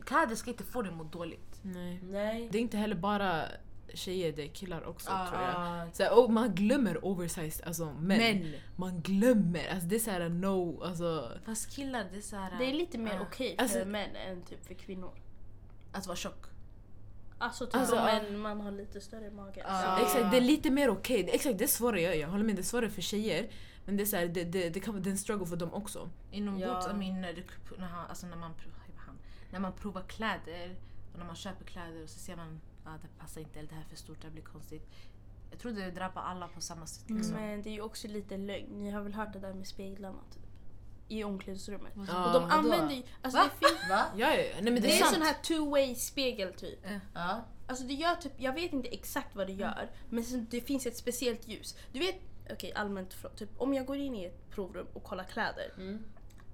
kläder ska inte få dig att må dåligt. Nej. Nej. Det är inte heller bara tjejer, det är killar också Ah, tror jag. Ah, Så, här, och man glömmer oversized alltså män. Men. Man glömmer, alltså det är såhär no, alltså. Fast killar det är såhär... Det är lite mer ah, okej för Alltså- män än typ för kvinnor. Att vara tjock. Alltså typ Alltså, män, man har lite större mage. Så- Exakt, det är lite mer okej. Det- Exakt, det är svårare, jag, jag håller med, det är svårare för tjejer. Men det är, så här, det, det, det, kan, det är en struggle för dem också. Inom Ja. när, när, han, alltså när, man, när man provar kläder och när man köper kläder och så ser man ah, det passar inte eller det här är för stort, det här blir konstigt. Jag tror det drabbar alla på samma sätt. Liksom. Men det är ju också lite lögn. Ni har väl hört det där med speglarna typ? I omklädningsrummet. Ja. och de använder ju... Alltså Va? det, Va? Ja, ja, nej men det, det är är en sån här two way spegel typ. Ja. Alltså det gör typ, jag vet inte exakt vad det gör, men sen, det finns ett speciellt ljus. Du vet, okej allmänt, frå- typ om jag går in i ett provrum och kollar kläder. Mm.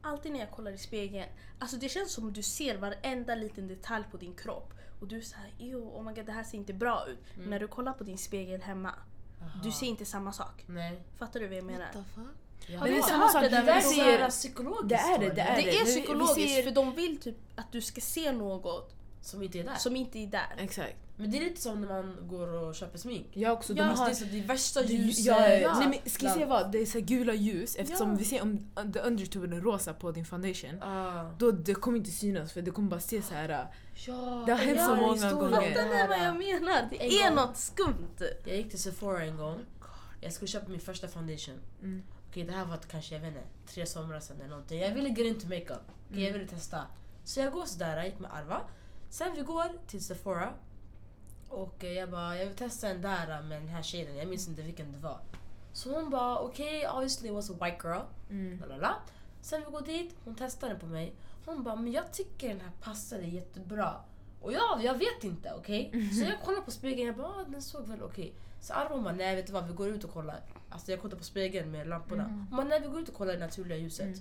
Alltid när jag kollar i spegeln, alltså det känns som du ser varenda liten detalj på din kropp. Och du är såhär, oh my god det här ser inte bra ut. Men när du kollar på din spegel hemma, du Aha. ser inte samma sak. Nej. Fattar du vad jag menar? What the fuck? Ja. Men du det är samma sak, det det där där med så ser- här psykologiskt. det är det, det är Det är vi- vi psykologiskt ser- för de vill typ att du ska se något Som inte är där. som inte är där. Exakt. Men det är lite som när man går och köper smink. Jag också, Ja, de Alltså, har... det är så det värsta det- ljuset. ja, Ja. Nej, men ska jag säga vad? Det är så gula ljus eftersom Ja. vi ser om the undertonen är rosa på din foundation. Ah. Då det kommer inte synas för det kommer bara se så här. äh, Ja, Det har hänt ja, så många gånger. Fattar ni vad jag menar? Det En är gång. något skumt. Jag gick till Sephora en gång. Jag skulle köpa min första foundation. Mm. Okej, det här var kanske, jag vet inte, tre somrar sedan eller någonting. Jag ville get into makeup. Okej, Jag ville testa. Så jag går sådär, jag gick med Arva. Sen vi går till Sephora. Och eh, jag bara, jag vill testa den där eh, med den här tjejen. Jag minns inte vilken det var. Så hon bara, okej, obviously it was a white girl. Mm. Lalala. Sen vi går dit, hon testar den på mig. Hon bara, men jag tycker den här passade jättebra. Och ja, jag vet inte, okej? Så jag kollar på spegeln, jag bara, ah, den såg väl okej. Så Arva hon bara, nej vet du vad, vi går ut och kollar. Alltså jag kollar på spegeln med lamporna. Mm. Hon bara, nej vi går ut och kollar det naturliga ljuset. Mm.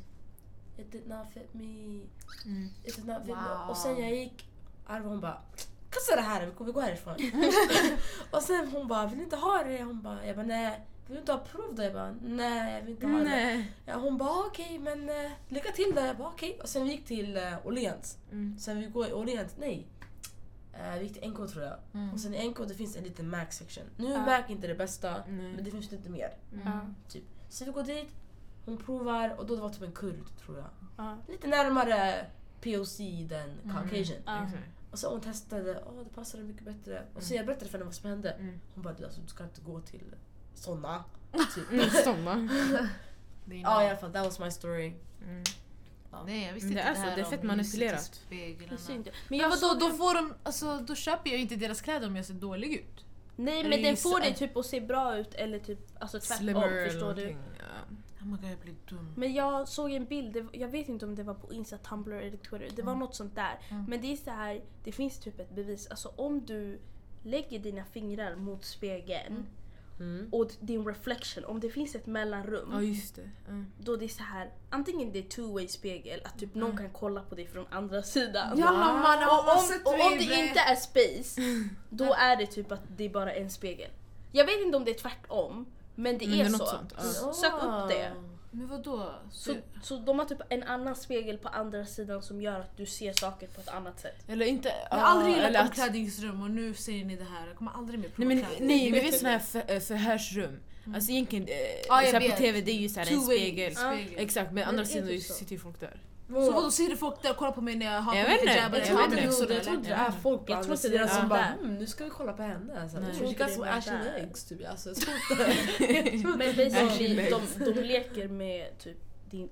It did not fit me. Mm. It did not fit me. Wow. Och sen jag gick, Arva hon bara, kasta det här, vi går, härifrån. och sen hon bara, vill du inte ha det? Hon bara, jag bara, nej. Vill du inte ha prov då? Jag bara, nej jag vill inte ha det. Ja, hon bara ah, okej men uh, lycka till då. Jag bara okej. Och sen vi gick till uh, Åhléns. Mm. Sen vi går i Åhléns, nej. Eh, vi gick till NK tror jag. Mm. Och sen i NK det finns en liten Mac section. Nu är. Mac inte det bästa Nej. men det finns lite mer. Mm. Typ. Så vi går dit, hon provar och då det var typ en kurd tror jag. Ja. Lite närmare POC den Caucasian. Ja. Och så hon testade, åh det passade mycket bättre. Och så jag berättade för henne vad som hände. Mm. Hon bara du, alltså, du ska inte gå till såna. Typ. Mm, Såna. Ja i alla fall, that was my story. Mm. Nej jag visste Men det inte är det så, här det är fett manipulerat. inte. Men jag vadå, då får de, alltså då köper jag inte deras kläder om jag ser dålig ut. Nej Eller men den får dig typ att se bra ut eller typ alltså tvärtom förstår du. Ja. Oh my god jag blir dum. Men jag såg en bild, jag vet inte om det var på Insta, Tumblr eller Twitter. Det var något sånt där. Mm. Men det är så här, det finns typ ett bevis. Alltså om du lägger dina fingrar mot spegeln Mm. och din reflection, om det finns ett mellanrum. Ja just det. Ja. Då det är så här, antingen det är two way spegel, att typ någon kan kolla på dig från andra sidan. Jalla mannen Och vad om, och om det? inte är space, då är det typ att det är bara en spegel. Jag vet inte om det är tvärtom, men det Men är det är så. sånt, ja. Sök upp det. Men vadå? Så, så de har typ en annan spegel på andra sidan som gör att du ser saker på ett annat sätt. Eller inte... jag har aldrig gillat att- omklädningsrum och nu säger ni det här. Jag kommer aldrig mer Nej, prova men, kläder. nej vi vet såna här för, eh, förhörsrum. Alltså egentligen, eh, här på. TV det är ju så här en spegel. spegel. Exakt, men Men andra är sidan typ sitter ju folk där. Så vadå, ser det folk där och kollar på mig när jag har Jag på vet mig inte. Jag eller tror vet inte det, jag tror det är folk på Jag tror inte det är som bara där. hmm, nu ska vi kolla på henne. Alltså, Nej. jag Jag tror inte actually där. legs typ. Alltså, jag tror inte. Men Ashley basically, de, de leker med typ din,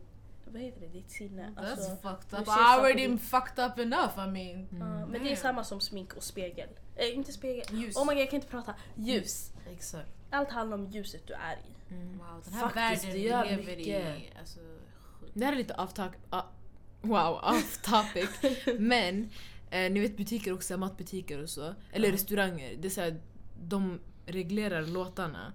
vad heter det, ditt sinne. That's Alltså, fucked du up. I already du- fucked up enough I mean. ja, men det är Damn. samma som smink och spegel. Eh, inte spegel. Ljus. Oh my god jag kan inte prata. Ljus. Exakt. Allt handlar om ljuset du är i. Mm. Wow, den här Faktiskt, världen vi lever i. Alltså. Det här är lite off topic. Wow, off topic. Men eh, ni vet butiker också, matbutiker och så. Eller Ja. restauranger. Det är så här, de reglerar låtarna.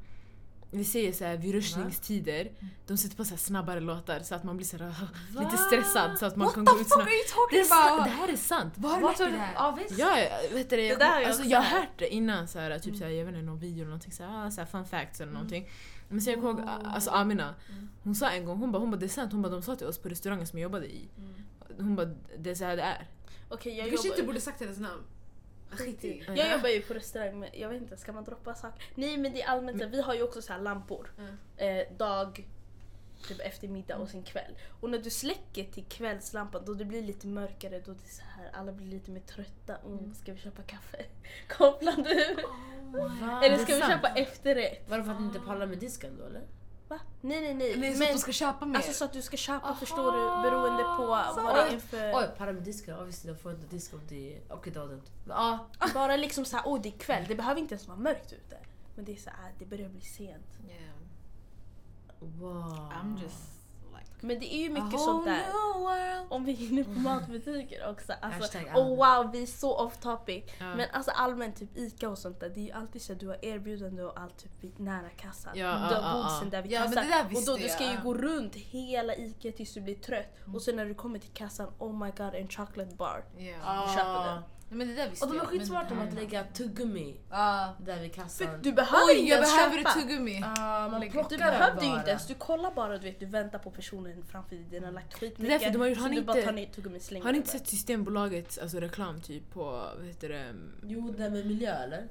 Vi säger så här, vid rusningstider, de sätter på så snabbare låtar så att man blir så här, lite stressad så att man What kan gå ut snabbt. Det, det här är sant. Var har du lärt dig du? det här? Ja visst. Ja, jag vet det, jag, Det där alltså, jag har hört. det innan, så här, typ så här, jag vet inte, någon video eller någonting, så här, ah, så här, fun facts eller någonting. Men sen jag kommer ihåg, alltså Amina, hon sa en gång, hon bara, hon bara det är sant, hon bara, de sa till oss på restaurangen som jag jobbade i. Hon bara, det är så här det är. Okej Jag jag kanske inte borde sagt hennes namn. Skit i. Jag jobbar ju på restaurang men jag vet inte, ska man droppa saker? Nej men det är allmänt här, vi har ju också så här lampor. Mm. Eh, dag, typ eftermiddag och sen kväll. Och när du släcker till kvällslampan då det blir lite mörkare, då det är så här, alla blir lite mer trötta. Mm, ska vi köpa kaffe? Kopplar du? Va? Eller ska vi sant. köpa efterrätt? Var det för att ni inte pallar med disken då eller? Va? Nej nej nej. Nej, så att men, de ska köpa mer. alltså så att du ska köpa Aha, förstår du beroende på så. vad det är Oj, för... Oj, palla med disken. Obviously, jag får inte disk om det är... Okej, det var dumt. Men ja. Bara liksom såhär, åh det är kväll, det behöver inte ens vara mörkt ute. Men det är såhär, det börjar bli sent. Yeah. Wow. I'm just like... Men det är ju mycket sånt där. Om vi är inne på matbutiker också. Alltså, Hashtag oh wow, vi är så off topic. Ja. Men alltså allmänt typ ICA och sånt där, det är ju alltid så att du har erbjudande och allt typ vid, nära kassan. Ja, du ja, har ja, ja. där vid Ja, men kassan. det där och visste då du ska ju jag. gå runt hela ICA tills du blir trött. Och sen när du kommer till kassan, oh my god en chocolate bar. Yeah. Du köper den. Ja, men det där visste Och de är jag, skitsmarta med att lägga tuggummi Ja. där vid kassan. Du behöver Oj, inte jag ens behöver köpa. ett tuggummi. Ah, man Lägg- plockar Du den behövde ju bara. inte ens, du kollar bara du vet, du väntar på personen framför dig, den har lagt Det är skitmycket. därför de har gjort- så har ni du bara inte- tar ner tuggummi och slänger Har ni den inte sett Systembolagets alltså, reklam typ på, vad heter det? Jo, det med miljö eller?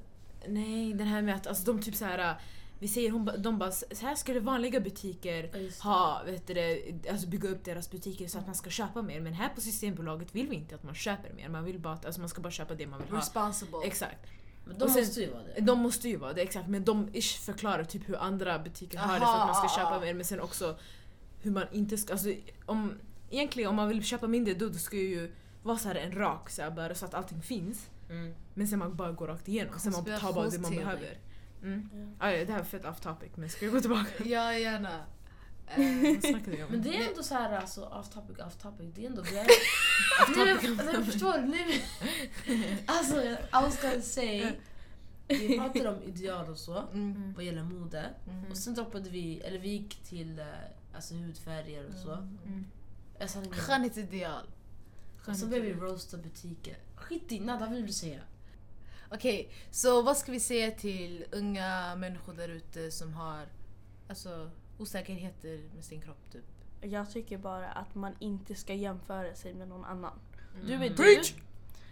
Nej, den här med att alltså, de typ så här. Vi säger, hon, de bara så här skulle vanliga butiker Ja, ha, vet du, alltså bygga upp deras butiker så att man ska köpa mer. Men här på Systembolaget vill vi inte att man köper mer. Man vill bara att, alltså, man ska bara köpa det man vill ha. Responsible. Exakt. Men de sen- måste ju vara det. De måste ju vara det, exakt. Men de ish förklarar typ hur andra butiker har det för att man ska Aha. köpa mer. Men sen också hur man inte ska... Alltså, om, egentligen om man vill köpa mindre då, då ska ju vara så här en rak så, här, bara, så att allting finns. Mm. Men sen man bara går rakt igenom. Sen man tar bara det man behöver. Mm. Ah, ja, det här är fett off topic men ska vi gå tillbaka? Ja, gärna. Eh, Vad? Men det är ändå så här, alltså off topic, off topic. Det är ändå... Vi är... nej, men, nej, men förstår du? Nej, men, alltså, I was gonna say... Vi pratade om ideal och så, mm. vad gäller mode. Mm. Och sen droppade vi, eller vi gick till eh, alltså, hudfärger och så. Mm. Det Skönhetsideal. Och så började vi roasta butiker. Skit i, nada vill du säga? Okej, så vad ska vi säga till unga människor där ute som har alltså, osäkerheter med sin kropp? Typ? Jag tycker bara att man inte ska jämföra sig med någon annan. Du är Mm. du. Preach!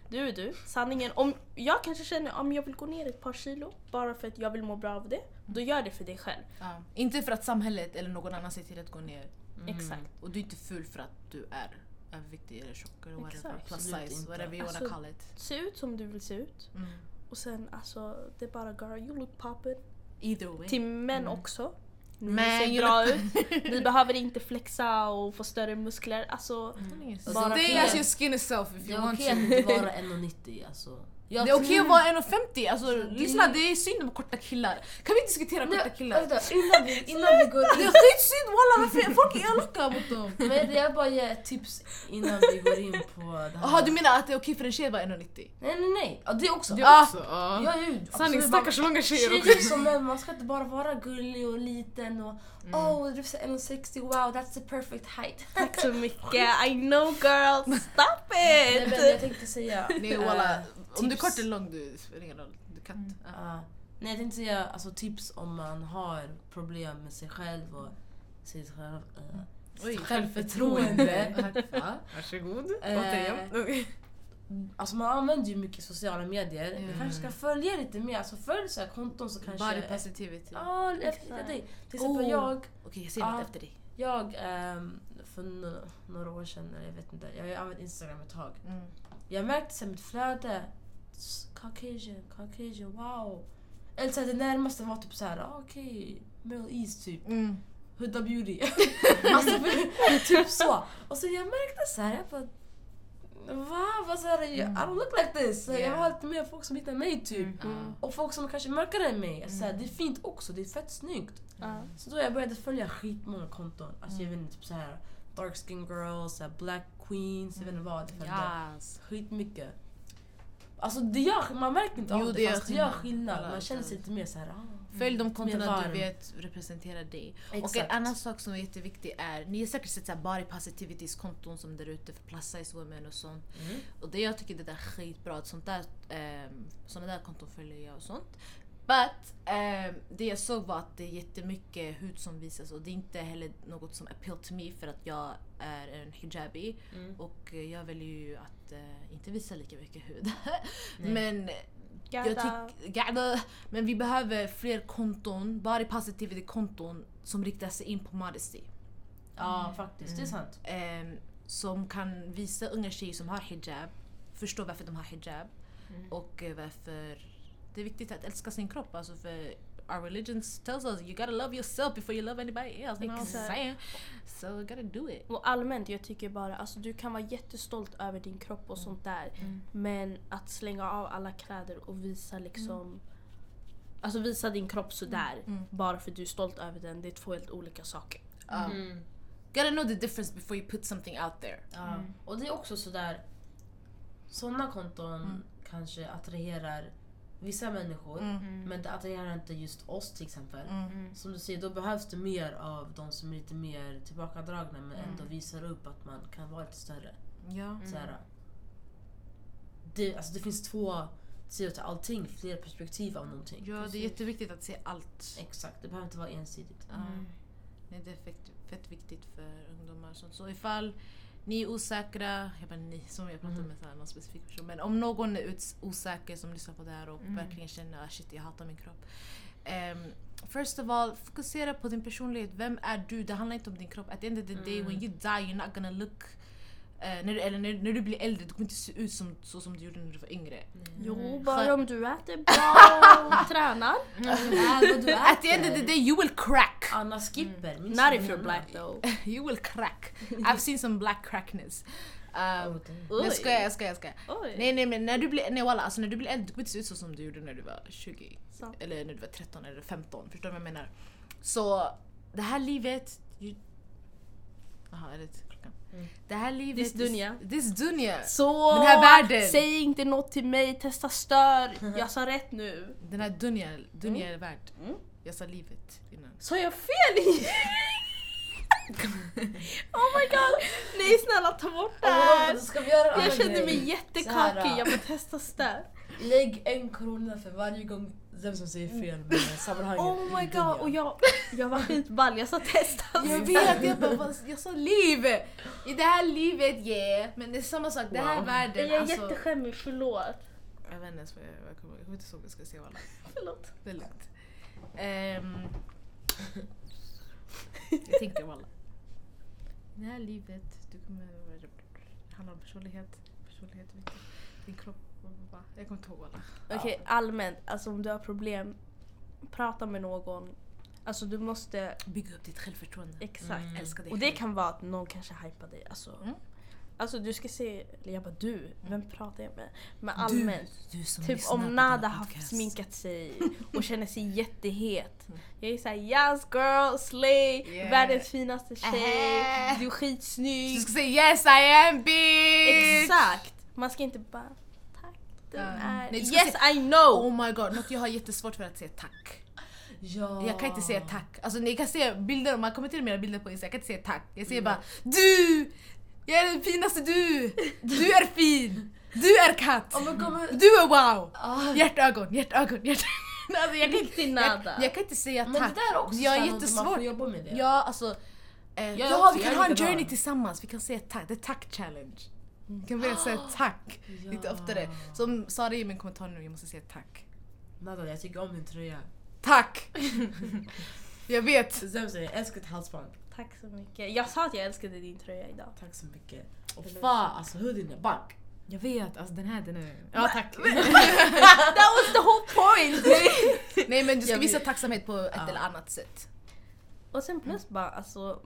Du är du. Sanningen, om jag kanske känner om jag vill gå ner ett par kilo bara för att jag vill må bra av det, då gör det för dig själv. Ja. Inte för att samhället eller någon annan säger till att gå ner. Exakt. Och du är inte ful för att du är överviktig eller tjock eller whatever. Plus size, whatever you wanna Alltså- call it. Se ut som du vill se ut. Mm. Och sen alltså, det är bara girl, you look poppin. Either way. Till män också. Ni Man, ser bra ut. Ni behöver inte flexa och få större muskler. Alltså, So Bara stay as your skin itself if Det you är want okej to. att inte vara 1,90 alltså. Jag Det är okej tror- att vara 1,50. Alltså, Det- lyssna, det är synd om korta killar. Kan vi diskutera korta Nej, killar? vänta, innan vi, innan vi går Det in... är skitsynd walla, folk är elaka mot dem. Men jag bara ger ett tips innan vi går in på det här. Jaha du menar att det är okej för en tjej att vara 1,90? Nej nej nej, ja, det också. Det Ah. också. Ja. Ja, ju, Sanning, stackars långa tjejer Tjejer också. som män, man ska inte bara vara gullig och liten och Mm. oh du är 1,60 wow that's the perfect height. tack så mycket. I know girl, stop Nej, men jag it! tänkte säga... Nej eh, walla, om du är kort eller lång, du spelar ingen roll. Du kan inte. Ja. Ja. nej jag tänkte säga alltså, tips om man har problem med sig själv och sitt själv, Oj, självförtroende. Varsågod. Eh, Återigen. Alltså man använder ju mycket sociala medier. Mm. Du kanske ska följa lite mer. Alltså följ så här konton så kanske... Body positivity. Ja, efter Exakt. dig. Till exempel Oh. jag, Okej jag säger något Ja. efter dig. jag ehm, för no- några år sedan, eller jag vet inte, jag har ju använt Instagram ett tag. Mm. Jag märkte sen mitt flöde, Caucasian, Caucasian, wow. Eller så här, det närmaste var typ såhär, ah, okej, Middle East typ. Mm. Huda beauty. alltså typ så. Och så jag märkte så här, jag bara Va? Vad så här, I don't look like this. Så Jag Yeah. har lite mer folk som hittar mig typ. Mm. Och folk som kanske är mörkare än mig. Så här, det är fint också, det är fett snyggt. Ja. Så då jag började följa skitmånga konton. Alltså jag vet inte, typ så här dark skin girls, så här black queens, jag vet inte vad. Följde Yes. skitmycket. Alltså det gör, man märker inte Jo, av det det gör fast det gör skillnad. Man känner sig lite mer såhär, ah, Följ de kontona du vet representerar dig. Och Exakt. en annan sak som är jätteviktig är, ni har säkert sett så här body positivities konton som där ute för plus size women och sånt. Mm. Och det jag tycker det där är skitbra, att sånt där, eh, såna där konton följer jag och sånt. But ehm, det jag såg var att det är jättemycket hud som visas och det är inte heller något som appeal to me för att jag är en hijabi Mm. och eh, jag väljer ju att eh, inte visa lika mycket hud. Men jag tyck-. Men vi behöver fler konton, body positivity konton som riktar sig in på modesty. Ja faktiskt, det är sant. Ehm, som kan visa unga tjejer som har hijab, förstå varför de har hijab Mm. och eh, varför det är viktigt att älska sin kropp. Alltså för our religion tells us you gotta love yourself before you love anybody else. You know saying? So you gotta do it. Och allmänt, jag tycker bara alltså du kan vara jättestolt över din kropp och sånt där. Men att slänga av alla kläder och visa liksom Alltså visa din kropp sådär Mm. bara för att du är stolt över den. Det är två helt olika saker. Um, Mm. Gotta know the difference before you put something out there. Ja. Och det är också sådär, sådana konton Mm. kanske attraherar vissa människor. Mm. Men det attraherar inte just oss till exempel. Mm. Som du säger, då behövs det mer av de som är lite mer tillbakadragna men Mm. ändå visar upp att man kan vara lite större. Ja. Såhär, det, alltså det finns två sidor till allting, fler perspektiv av någonting. ja, det är jätteviktigt att se allt. Exakt, det behöver inte vara ensidigt. Ja. Nej, det är fett, fett viktigt för ungdomar. Så, så ifall ni är osäkra, jag bara ni som jag pratar Mm. med så här, någon specifik person. Men om någon är osäker som lyssnar på det här och verkligen känner att shit jag hatar min kropp. Um, first of all, fokusera på din personlighet. Vem är du? Det handlar inte om din kropp. At the end of the day when you die you're not gonna look eh, när, du, eller när, när du blir äldre, du kommer inte se ut som, så som du gjorde när du var yngre. Jo, bara om du äter bra och tränar. At the end of the day you will crack! Anna Skipper, minns Not if you're black though. you will crack. I've seen some black crackness. Um, Oh, skojar, jag skojar, jag skojar. Oj. Nej nej men när du blir, nej walla, alltså när du blir äldre du kommer inte se ut så som du gjorde när du var 20. Sant. Eller när du var 13 eller 15. Förstår du vad jag menar? Så det här livet... Jaha, är det? Mm. Det här livet... This dunya. This dunya. Så Den här världen. säg inte något till mig, testa stör. Jag sa rätt nu. Den här dunya, dunya är värld. Mm. Jag sa livet innan. Sa jag fel? oh my god! Nej snälla ta bort det här. då ska vi göra en Jag grej. mig jättekakig, jag vill testa stör. Lägg en krona för varje gång vem som säger fel med sammanhanget. Oh my god, och jag, jag var skitball, jag sa testa Jag vet, jag, bara, vad- jag sa liv! I det här livet yeah, men det är samma sak. Det här Wow. världen Jag är alltså... jätteskämmig, förlåt. Jag vet inte ens vad jag, kommer, jag kommer inte ihåg vad jag ska säga alla. Förlåt. Det är lugnt. Ehm, jag tänkte walla. Det här livet, du kommer... Det handlar om personlighet. Personlighet är viktigt. Din kropp. Jag kommer inte ihåg walla. Okej, allmänt, alltså om du har problem, prata med någon. Alltså du måste, Bygga upp ditt självförtroende. exakt. Mm. Älska dig Och det kan vara att någon kanske hypar dig. Alltså, Mm. alltså du ska se, jag bara du, vem pratar jag med? Men allmänt. Du, du som Typ om Nada har podcast. sminkat sig och känner sig jättehet. Mm. Jag är såhär yes girl, slay, Yeah. världens finaste tjej, du är Du skitsnygg. ska säga yes I am bitch! Exakt! Man ska inte bara tack, är... Nej, yes säga- I know! Oh my god, något jag har jättesvårt för att säga tack. Ja. Jag kan inte säga tack. Alltså ni kan se bilder, man kommenterar mina bilder på Insta, jag kan inte säga tack. Jag Mm. säger bara du! Jag är den finaste du! Du är fin! Du är katt! Oh men- Du är wow! Ah, Hjärtögon, hjärtögon, hjärtögon. Alltså, jag, kan, Riktigt jag, nada. jag kan inte säga Men det tack. där är också jag är man jättesvårt. får jobba med det. Ja, alltså. Eh, är ja, också- vi jag kan ha en journey tillsammans. Vi kan säga tack. Det är tack challenge. Vi kan börja säga tack lite Ja. oftare. Som Sara i min kommentar nu, jag måste säga tack. Nada, jag tycker om din tröja. Tack! jag vet. Säger jag älskar ditt halsband. Tack så mycket. Jag sa att jag älskade din tröja idag. Tack så mycket. Och fan, alltså hoodien är back. Jag vet, alltså den här den är... Ja tack. That was the whole point! Nej men du ska visa tacksamhet på ett Ja. eller annat sätt. Och sen plus bara alltså,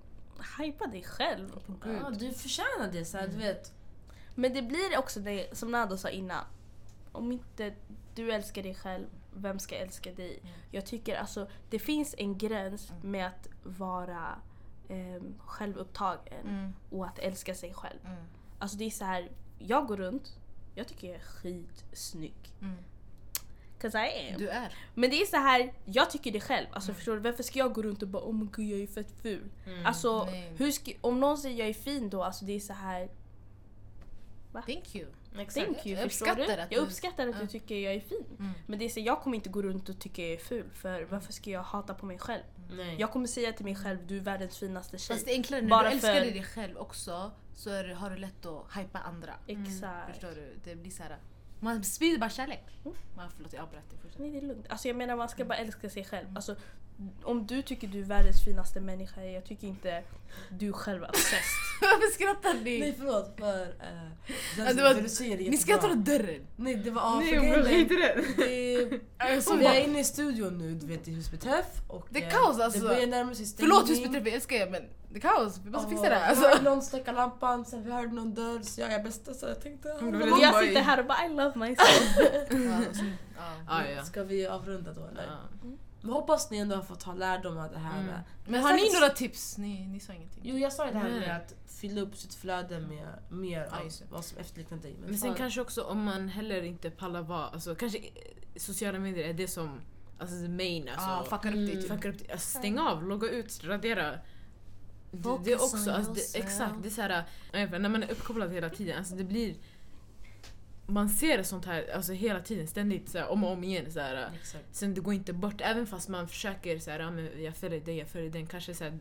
hypa dig själv. Ja, du förtjänar det, så här, du vet. Men det blir också det som Nado sa innan. Om inte du älskar dig själv, vem ska älska dig? Mm. Jag tycker alltså det finns en gräns med att vara um, självupptagen Mm. och att älska sig själv. Alltså det är så här, jag går runt, jag tycker jag är skitsnygg. Mm. Cause I am. Du är. Men det är så här, jag tycker det själv. Alltså förstår du? Varför ska jag gå runt och bara oh my god jag är fett ful? Alltså nej. hur ska, om någon säger jag är fin då, alltså det är så här. Thank you. Exakt. Thank you, Jag du? uppskattar att Jag du- uppskattar att du tycker jag är fin. Mm. Men det är så, jag kommer inte gå runt och tycka jag är ful för varför ska jag hata på mig själv? Nej. Jag kommer säga till mig själv du är världens finaste tjej. Fast det är enklare när Bara du älskar för- dig själv också så är, det- har du lätt att hypa andra. Exakt. Förstår du? Det blir så här. Man sprider bara kärlek. Mm. Man, förlåt jag avbröt dig. Nej det är lugnt. Alltså jag menar man ska bara älska sig själv. Alltså, om du tycker du är världens finaste människa, jag tycker inte du själv är obsessed. Varför skrattar ni? Nej förlåt för... Uh, det var- du säger det Ni skrattar åt dörren. Nej det var... ja, Nej, är- skiter i det. Alltså, vi är inne i studion nu, du vet i Husbyträff och Det är eh, kaos, alltså. Det börjar närma sig stängning. Förlåt husbeträff, jag älskar er men det är kaos. Vi måste fixa det. Och vi hörde Alltså. någon släcka lampan, sen vi hörde någon dörr så jag är bästa så jag tänkte... ah, Mm, det. jag bara- sitter här och bara I love myself. Ja, alltså, ja. Ah, ja. Ska vi avrunda då eller? Ja. Men hoppas ni ändå har fått ta lärdom av det här. Mm. Men har ni några tips? Ni, ni sa ingenting. Jo jag sa ju det här med att fylla upp sitt flöde med mer av vad som efterliknar dig. Men sen fan, kanske också om man heller inte pallar vara, alltså kanske eh, sociala medier är det som, alltså the main alltså. Ah, fuckar upp Mm. dig typ. Fuckar upp det. Alltså, stäng av, logga ut, radera. Det, det är Focus också, alltså, det, exakt, det är vet inte, när man är uppkopplad hela tiden, alltså det blir man ser sånt här alltså hela tiden, ständigt så här, om och om igen. Så här, sen det går inte bort, även fast man försöker så här, ja, men jag följer dig, jag följer den, kanske så här,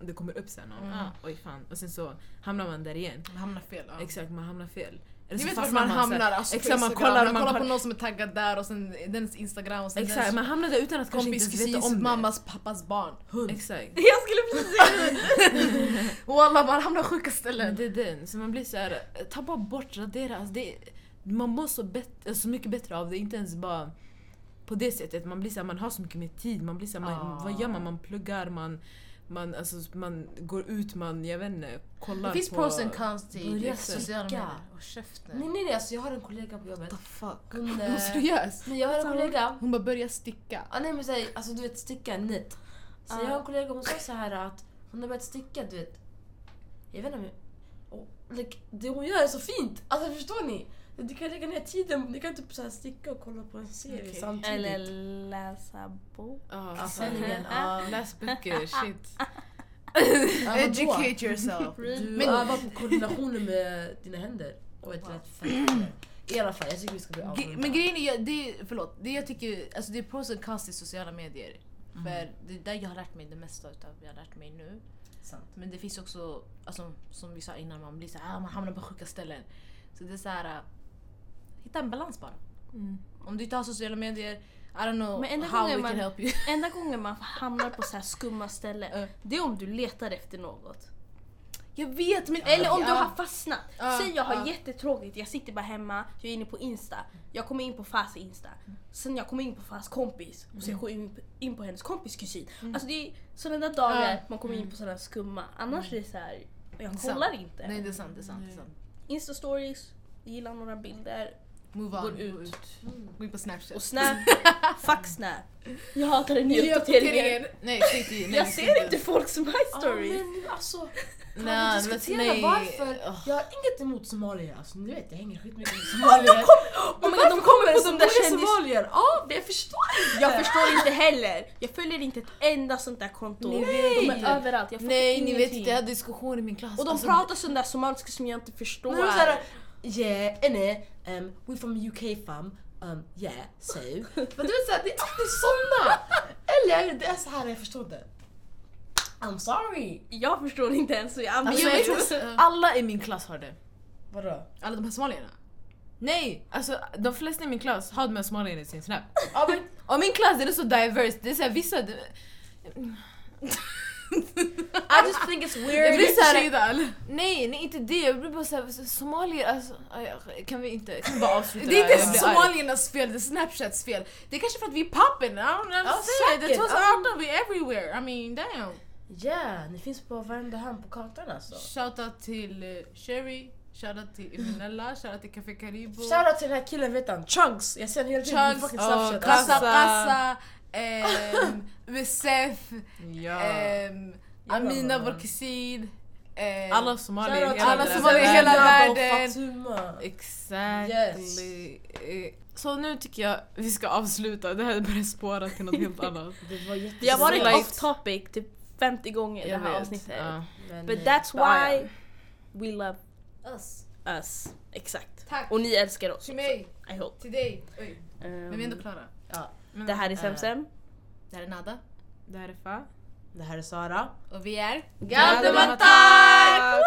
det kommer upp sen och Mm. ah, oj fan. Och sen så hamnar man där igen. Man hamnar fel. Ja. Exakt, man hamnar fel. Eller Ni vet vart man här- hamnar. Alltså, exakt, på man kollar, man man kollar på någon som är taggad där och sen dens instagram och sen Exakt, dens man hamnar där utan att kanske inte kompis, veta om det. mammas, pappas barn. Hund. Exakt. jag skulle precis säga det. Och alla man hamnar sjuka Men ställen. det är den, så man blir så här, ta bara bort, radera. Alltså det, man mår så, bet- så mycket bättre av det, inte ens bara på det sättet. Man blir så här, man har så mycket mer tid, man blir så här, man, Ah. vad gör man? Man pluggar, man, man, alltså, man går ut, man, jag vet inte, kollar Det finns på... pros and cons till Börja sociala medier. Och käften. Nej nej nej, alltså jag har en kollega på jobbet. the fuck? Hon, Hon eh, seriös? nej, jag har en kollega. Hon bara börjar sticka. Ah, nej men säg, alltså du vet sticka en nit. Så Ah. jag har en kollega hon sa så här att hon har börjat sticka du vet. Jag vet inte men, och, like, det hon gör är så fint. Alltså förstår ni? Ni kan lägga ner tiden, ni kan typ så här sticka och kolla på en serie Okej. samtidigt. Eller läsa bok. Ja, alltså, ja. läs böcker, shit. Educate yourself. Du Men- övar på koordinationen med dina händer. Och ett rätt fötter. I alla fall, jag tycker vi ska bli avrunda. Men grejen är, det, är- förlåt, det jag tycker, alltså det är pros and cons till sociala medier. Mm. För det är där jag har lärt mig det mesta utav jag har lärt mig nu. Sant. Men det finns också, alltså, som vi sa innan, man blir så här, ah, man hamnar på sjuka ställen. Så det är så här, hitta en balans bara. Mm. Om du inte har sociala medier, I don't know Men enda how we gången can man- help you. Enda gången man hamnar på så här skumma ställen, Ja. det är om du letar efter något. Jag vet men... Eller om du Ja. har fastnat. Säg jag har jättetråkigt, jag sitter bara hemma, jag är inne på Insta. Jag kommer in på Fas Insta. Sen jag kommer in på Fas kompis och sen går jag in på, in på hennes kompis kusin. Alltså det är sådana där dagar man kommer in på sådana skumma. Annars är det så här, jag kollar inte. Nej det är sant, det är sant. Det är sant. Insta stories, gillar några bilder. Move on. Går Gå ut. Gå in på snapchat. Och Snap, fuck Snap. Jag hatar den nya uppdateringen. Nej, skit i. nej, Jag ser inte folks my Ja stories. men alltså, kan Nej, vi men nej. varför? Jag har inget emot somalier, alltså ni vet jag hänger skitmycket med somalier. Oh my god, de kommer på de där somalier? Ja, jag förstår inte. Jag förstår inte heller. Jag följer inte ett enda sånt där konto. Ni De är överallt. Jag Nej, ni vet inte, jag hade diskussioner i min klass. Och de Alltså, pratar sån där somaliska som jag inte förstår. Såhär, yeah, inne, um, we from UK fam, um, yeah, so. Men du vet såhär, det är alltid såna! Eller det är så här jag förstår det. I'm sorry. Jag förstår inte ens. Jag använder jag av- alla i min klass har det. Vadå? Alla de här somalierna. Nej, alltså de flesta i min klass har de här somalier i sin snap. Ja, men, Och min klass den är så diverse, det är såhär vissa... Det, I just think it's Jag weird. blir så här- Shida, nej, nej inte det, jag blir bara såhär, somalier alltså... Kan vi inte, kan vi bara avsluta Det är här? inte Jag blir somaliernas fel, det är snapchats fel. Det är kanske för att vi är poppin', I don't know, Ja, I'm saying, säkert. 2018 we everywhere, I mean damn. Yeah, ni finns på varenda hörn på kartan alltså. Shoutout till uh, Sherry, shoutout till Eminella, shoutout till Café Caribo. Shoutout till den här killen, vet han? Chunks! Jag ser honom hela tiden på fucking oh, Snapchat. Kassa Kassa. Kassa, ehm, USF, Ja. ehm, Amina vår kusin. ehm, alla somalier Shoutout i hela alla hela världen. Fatuma. Exactly. Eh, Så nu tycker jag vi ska avsluta, det här börjar spåra till något helt annat. Det. Vi har varit off topic typ 50 gånger i det Jag här vet. avsnittet. Ja. Men, But that's why we love us. us. Exakt. Tack! Och ni älskar oss. Till mig, I hope. till dig. Oj. Men vi är ändå Um, klara. Ja, det här är. Semsem. Det här är Nada. Det här är Fa. det här är Sara. Och vi är Galdematak!